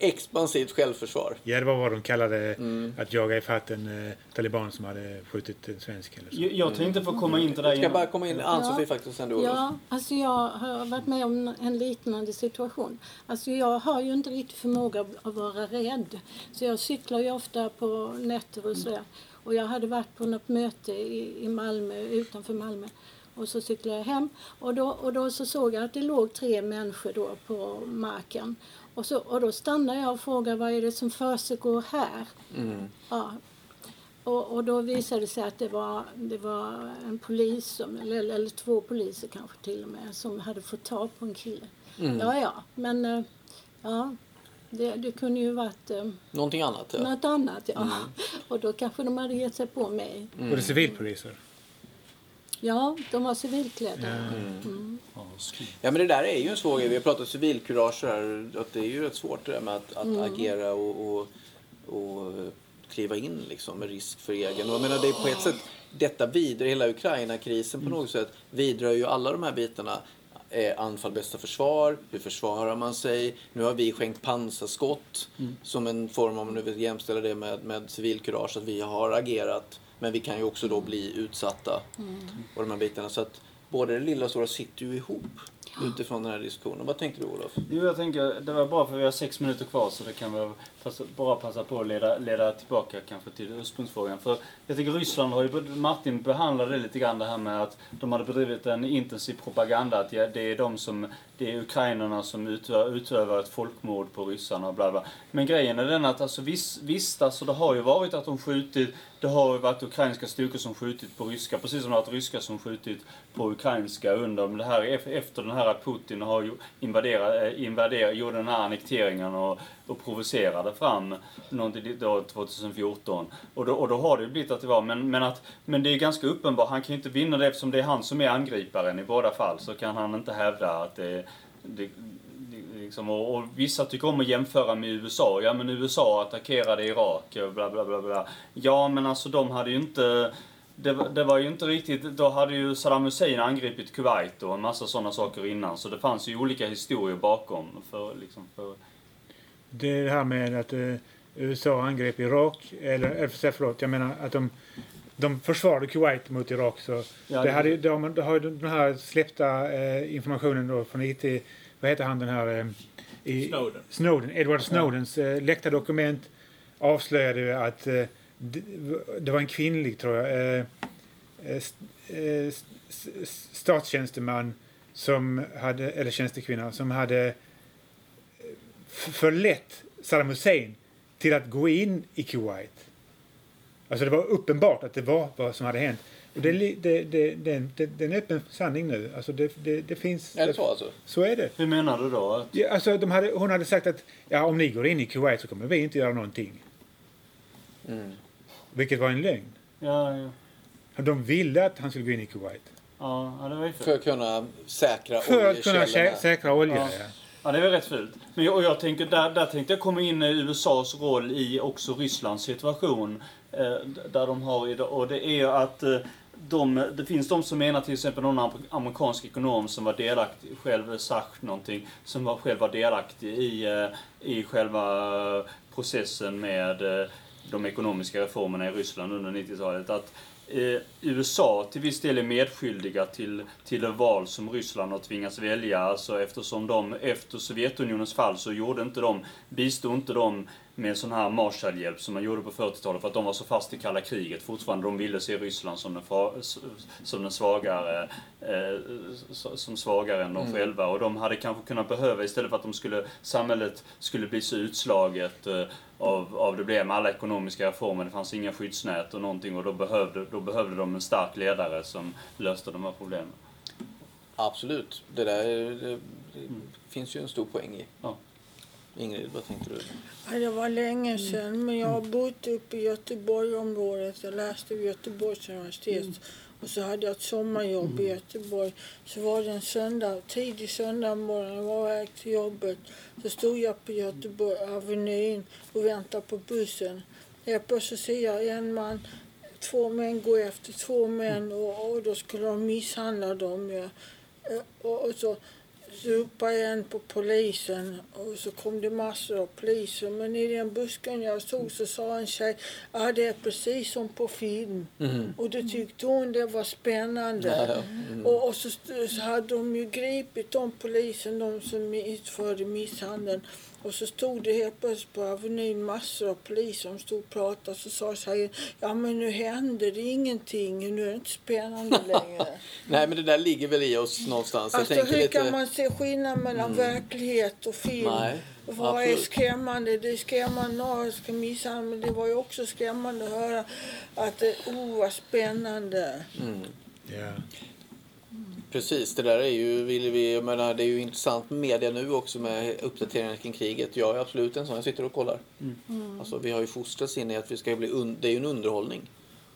Expansivt självförsvar. Ja, det var vad de kallade Mm. att jaga ifatt en eh, taliban som hade skjutit en svensk eller så. Jag, jag tänkte få komma in till dig Ska jag bara komma in, Ann-Sofie Ja. faktiskt, sen du. Ja, alltså jag har varit med om en liknande situation. Alltså jag har ju inte riktigt förmåga att vara rädd. Så jag cyklar ju ofta på nätter och sådär. Och jag hade varit på något möte i, i Malmö, utanför Malmö. Och så cyklade jag hem och då, och då så såg jag att det låg tre människor då på marken. Och, så, och då stannade jag och frågade vad är det som försiggår här? Mm. Ja. Och, och då visade det sig att det var, det var en polis, som, eller, eller två poliser kanske till och med, som hade fått tag på en kille. Mm. Ja, ja, men eh, ja, det, det kunde ju varit eh, Någonting annat, ja. något annat. Ja. Och då kanske de hade gett sig på mig. Och det är civilpoliser. Ja, de var civilklädda. Mm. Mm. Ja, men det där är ju en svår grej. Vi har pratat civilkurage här. Att det är ju rätt svårt det där med att, att Mm. agera och, och, och kliva in liksom med risk för egen. Och jag menar det är på ett sätt, detta vidare, hela Ukraina-krisen på något sätt vidrör ju alla de här bitarna. Eh, anfall bästa försvar, hur försvarar man sig? Nu har vi skänkt pansarskott som en form, om man nu vill jämställa det med, med civilkurage, att vi har agerat. Men vi kan ju också då bli utsatta och de här bitarna. Så att både det lilla och stora sitter ju ihop utifrån den här diskussionen. Vad tänkte du Olof? Jo, jag tänker det var bra för vi har sex minuter kvar så det kan vi passa, bara passa på att leda, leda tillbaka kanske till ursprungsfrågan. För jag tycker Ryssland har ju, Martin behandlade det lite grann det här med att de hade bedrivit en intensiv propaganda att det är de som, det är ukrainarna som utövar, utövar ett folkmord på ryssarna och bla bla. Men grejen är den att alltså visst, visst alltså det har ju varit att de skjutit, det har ju varit ukrainska styrkor som skjutit på ryska, precis som det har varit ryska som skjutit på ukrainska under det här, efter den här att Putin har invaderat, eh, invaderat gjorde den här annekteringen och, och provocerade fram någonting då 2014. Och då, och då har det ju blivit att det var, men, men, att, men det är ganska uppenbart, han kan ju inte vinna det eftersom det är han som är angriparen i båda fall, så kan han inte hävda att det, det Liksom, och, och vissa tycker om att jämföra med USA. Ja men USA attackerade Irak och bla bla bla bla. Ja men alltså de hade ju inte det, var- det var ju inte riktigt, då hade ju Saddam Hussein angripit Kuwait och en massa sådana saker innan. Så det fanns ju olika historier bakom. För, liksom, för, det är det här med att eh, USA angrep Irak, eller, eller för- förlåt, jag menar att de, de försvarade Kuwait mot Irak. Så Ja, det, hade, de, de har ju den här släppta eh, informationen då från IT, vad heter han den här? Eh, i, Snowden. Snowden, Edward Snowdens eh, läckta dokument avslöjade ju att eh, det, det var en kvinnlig, tror jag, eh, eh, eh, statstjänsteman som hade, eller tjänstekvinna, som hade eh, förlett Saddam Hussein till att gå in i Kuwait. Alltså det var uppenbart att det var vad som hade hänt. Och det, det, det, det, det, det är en öppen sanning nu. Alltså det, det, det finns... Är det så alltså? Så är det. hur menar du då? Att, Ja, alltså de hade, hon hade sagt att ja, om ni går in i Kuwait så kommer vi inte göra någonting. Mm. Vilket var en lögn. ja, ja, De ville att han skulle gå in i Kuwait. ja, det var ju För för. att kunna säkra För att kunna oljekällorna. sä säkra olja. Ja. Ja. Ja, det är väl rätt fult. Men jag, och jag tänker, där, där tänkte jag komma in i USAs roll i också Rysslands situation. Eh, där de har idag, och det är att eh, de, det finns de som menar till exempel någon amerikansk ekonom som var delaktig, själv sagt någonting, som var, själv var delaktig i, eh, i själva processen med eh, de ekonomiska reformerna i Ryssland under 90-talet. Att eh, USA till viss del är medskyldiga till, till det val som Ryssland har tvingats välja. Alltså eftersom de efter Sovjetunionens fall så gjorde inte de, bistod inte de med sån här Marshallhjälp som man gjorde på 40-talet för att de var så fast i kalla kriget fortfarande. De ville se Ryssland som den, som den svagare, eh, som svagare än de Mm. själva. Och de hade kanske kunnat behöva, istället för att de skulle, samhället skulle bli så utslaget eh, av, av det blev med alla ekonomiska reformer, det fanns inga skyddsnät och någonting och då behövde, då behövde de en stark ledare som löste de här problemen. Absolut. Det där det, det finns ju en stor poäng i. Ja. Ingrid, vad tänkte du? Ja, det var länge sedan, men jag har bott uppe i Göteborgsområdet. Jag läste vid Göteborgs universitet. Och så hade jag ett sommarjobb i Göteborg. Så var det en söndag, tidig söndag morgon, jag var väg till jobbet. Så stod jag på Göteborg Avenyn och väntade på bussen. Helt plötsligt ser jag en man, två män gå efter två män och, och då skulle de misshandla dem. Ja. Eh, och, och så så ropade jag en på polisen och så kom det massor av poliser. Men i den busken jag såg så sa en tjej, ja det är precis som på film. Mhm. Och då tyckte hon det var spännande. Mm. Och, och så, så hade de ju gripit de polisen, de som utförde misshandeln. Och så stod det helt plötsligt på Avenyn massor av poliser som stod och pratade. Så sa tjejen, ja men nu händer det ingenting, nu är det inte spännande längre. Nej, men det där ligger väl i oss någonstans. Alltså hur lite... kan man se skillnad mellan Mm. verklighet och film? Nej, Vad är skrämmande? Det är skrämmande när ska misshandla, men det var ju också skrämmande att höra att det oh, vad spännande. Mm. Ja. Precis, det där är ju, vill vi, jag menar, det är ju intressant med media nu också med uppdateringar kring kriget. Jag är absolut en sån, jag sitter och kollar. Mm. Alltså, vi har ju fostrats in i att vi ska bli, un, det är ju en underhållning.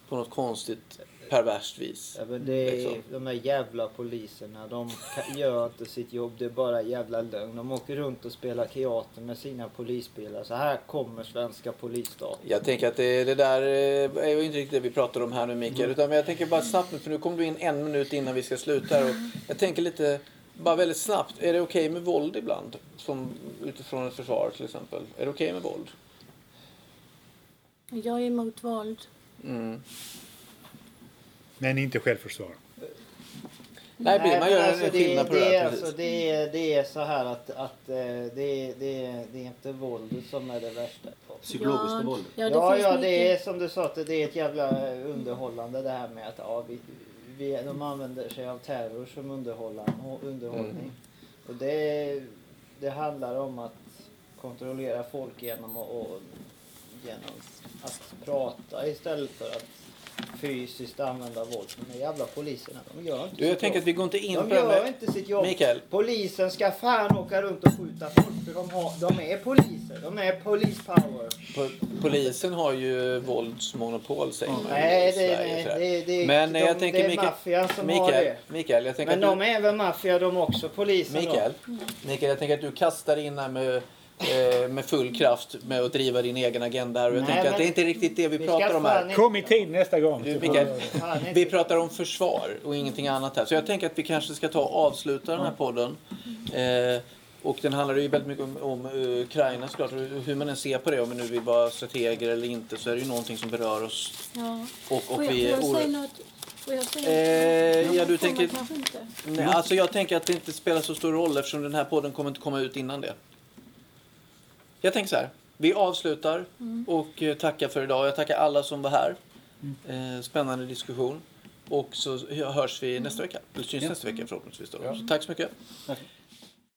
På något konstigt, perverst vis. Ja, men det är, Liksom. de här jävla poliserna, de gör inte sitt jobb. Det är bara jävla lögn. De åker runt och spelar teater med sina polisbilar. Så här kommer svenska polisstaten. Jag tänker att det, det där eh, är ju inte riktigt det vi pratar om här nu Mikael. Mm. Utan jag tänker bara snabbt nu, för nu kom du in en minut innan vi ska sluta. Och jag tänker lite, bara väldigt snabbt. Är det okej med våld ibland? Som utifrån ett försvar till exempel. Är det okej med våld? Jag är emot våld. Mm. Men inte självförsvar. Nej, man men gör en alltså, skillnad det, på det det, där, alltså, det, är, det är så här att, att eh, det, är- det, det är inte våldet som är det värsta. Psykologiska Ja, våldet. ja, det ja, ja det är som du sa, att det är ett jävla underhållande det här med att ja, vi, vi, de använder sig av terror som underhållning. Mm. Och det, det handlar om att kontrollera folk genom att, och, genom att prata istället för att fysiskt använda våld. De här jävla poliserna, de gör inte Du, jag tänker att vi går inte in De på gör inte sitt jobb. Mikael. Polisen ska fan åka runt och skjuta folk för de, har, de är poliser. De är polispower. Po- Polisen har ju våldsmonopol säger man ju Nej, det, Sverige, nej, det, det, Men de, jag tänker det är Mikael, maffian som Mikael, har det. Mikael, jag tänker Men att de är väl maffia de också, polisen då? Mikael, Mikael, jag tänker att du kastar in här med, med full kraft med att driva din egen agenda. Och jag Nej, tänker att det är inte riktigt det vi, vi pratar om här. Kom i tid nästa gång. Du, Mikael, vi- pratar om försvar och ingenting annat här. Så jag tänker att vi kanske ska ta och avsluta den här podden. Eh, och den handlar ju väldigt mycket om, om eh, Ukraina såklart. Hur man än ser på det, om vi nu vill vara strateger eller inte, så är det ju någonting som berör oss. Ja. Och, och jag, vi är jag oro- säga något? Får jag säga Eh, ja, du tänker-. Nej, alltså jag tänker att det inte spelar så stor roll eftersom den här podden kommer inte komma ut innan det. Jag tänker så här. Vi avslutar och eh, tackar för idag. Jag tackar alla som var här. Eh, spännande diskussion. Och så hörs vi nästa vecka. Eller syns Ja. nästa vecka förhoppningsvis. Då. Ja. Så tack så mycket. Tack.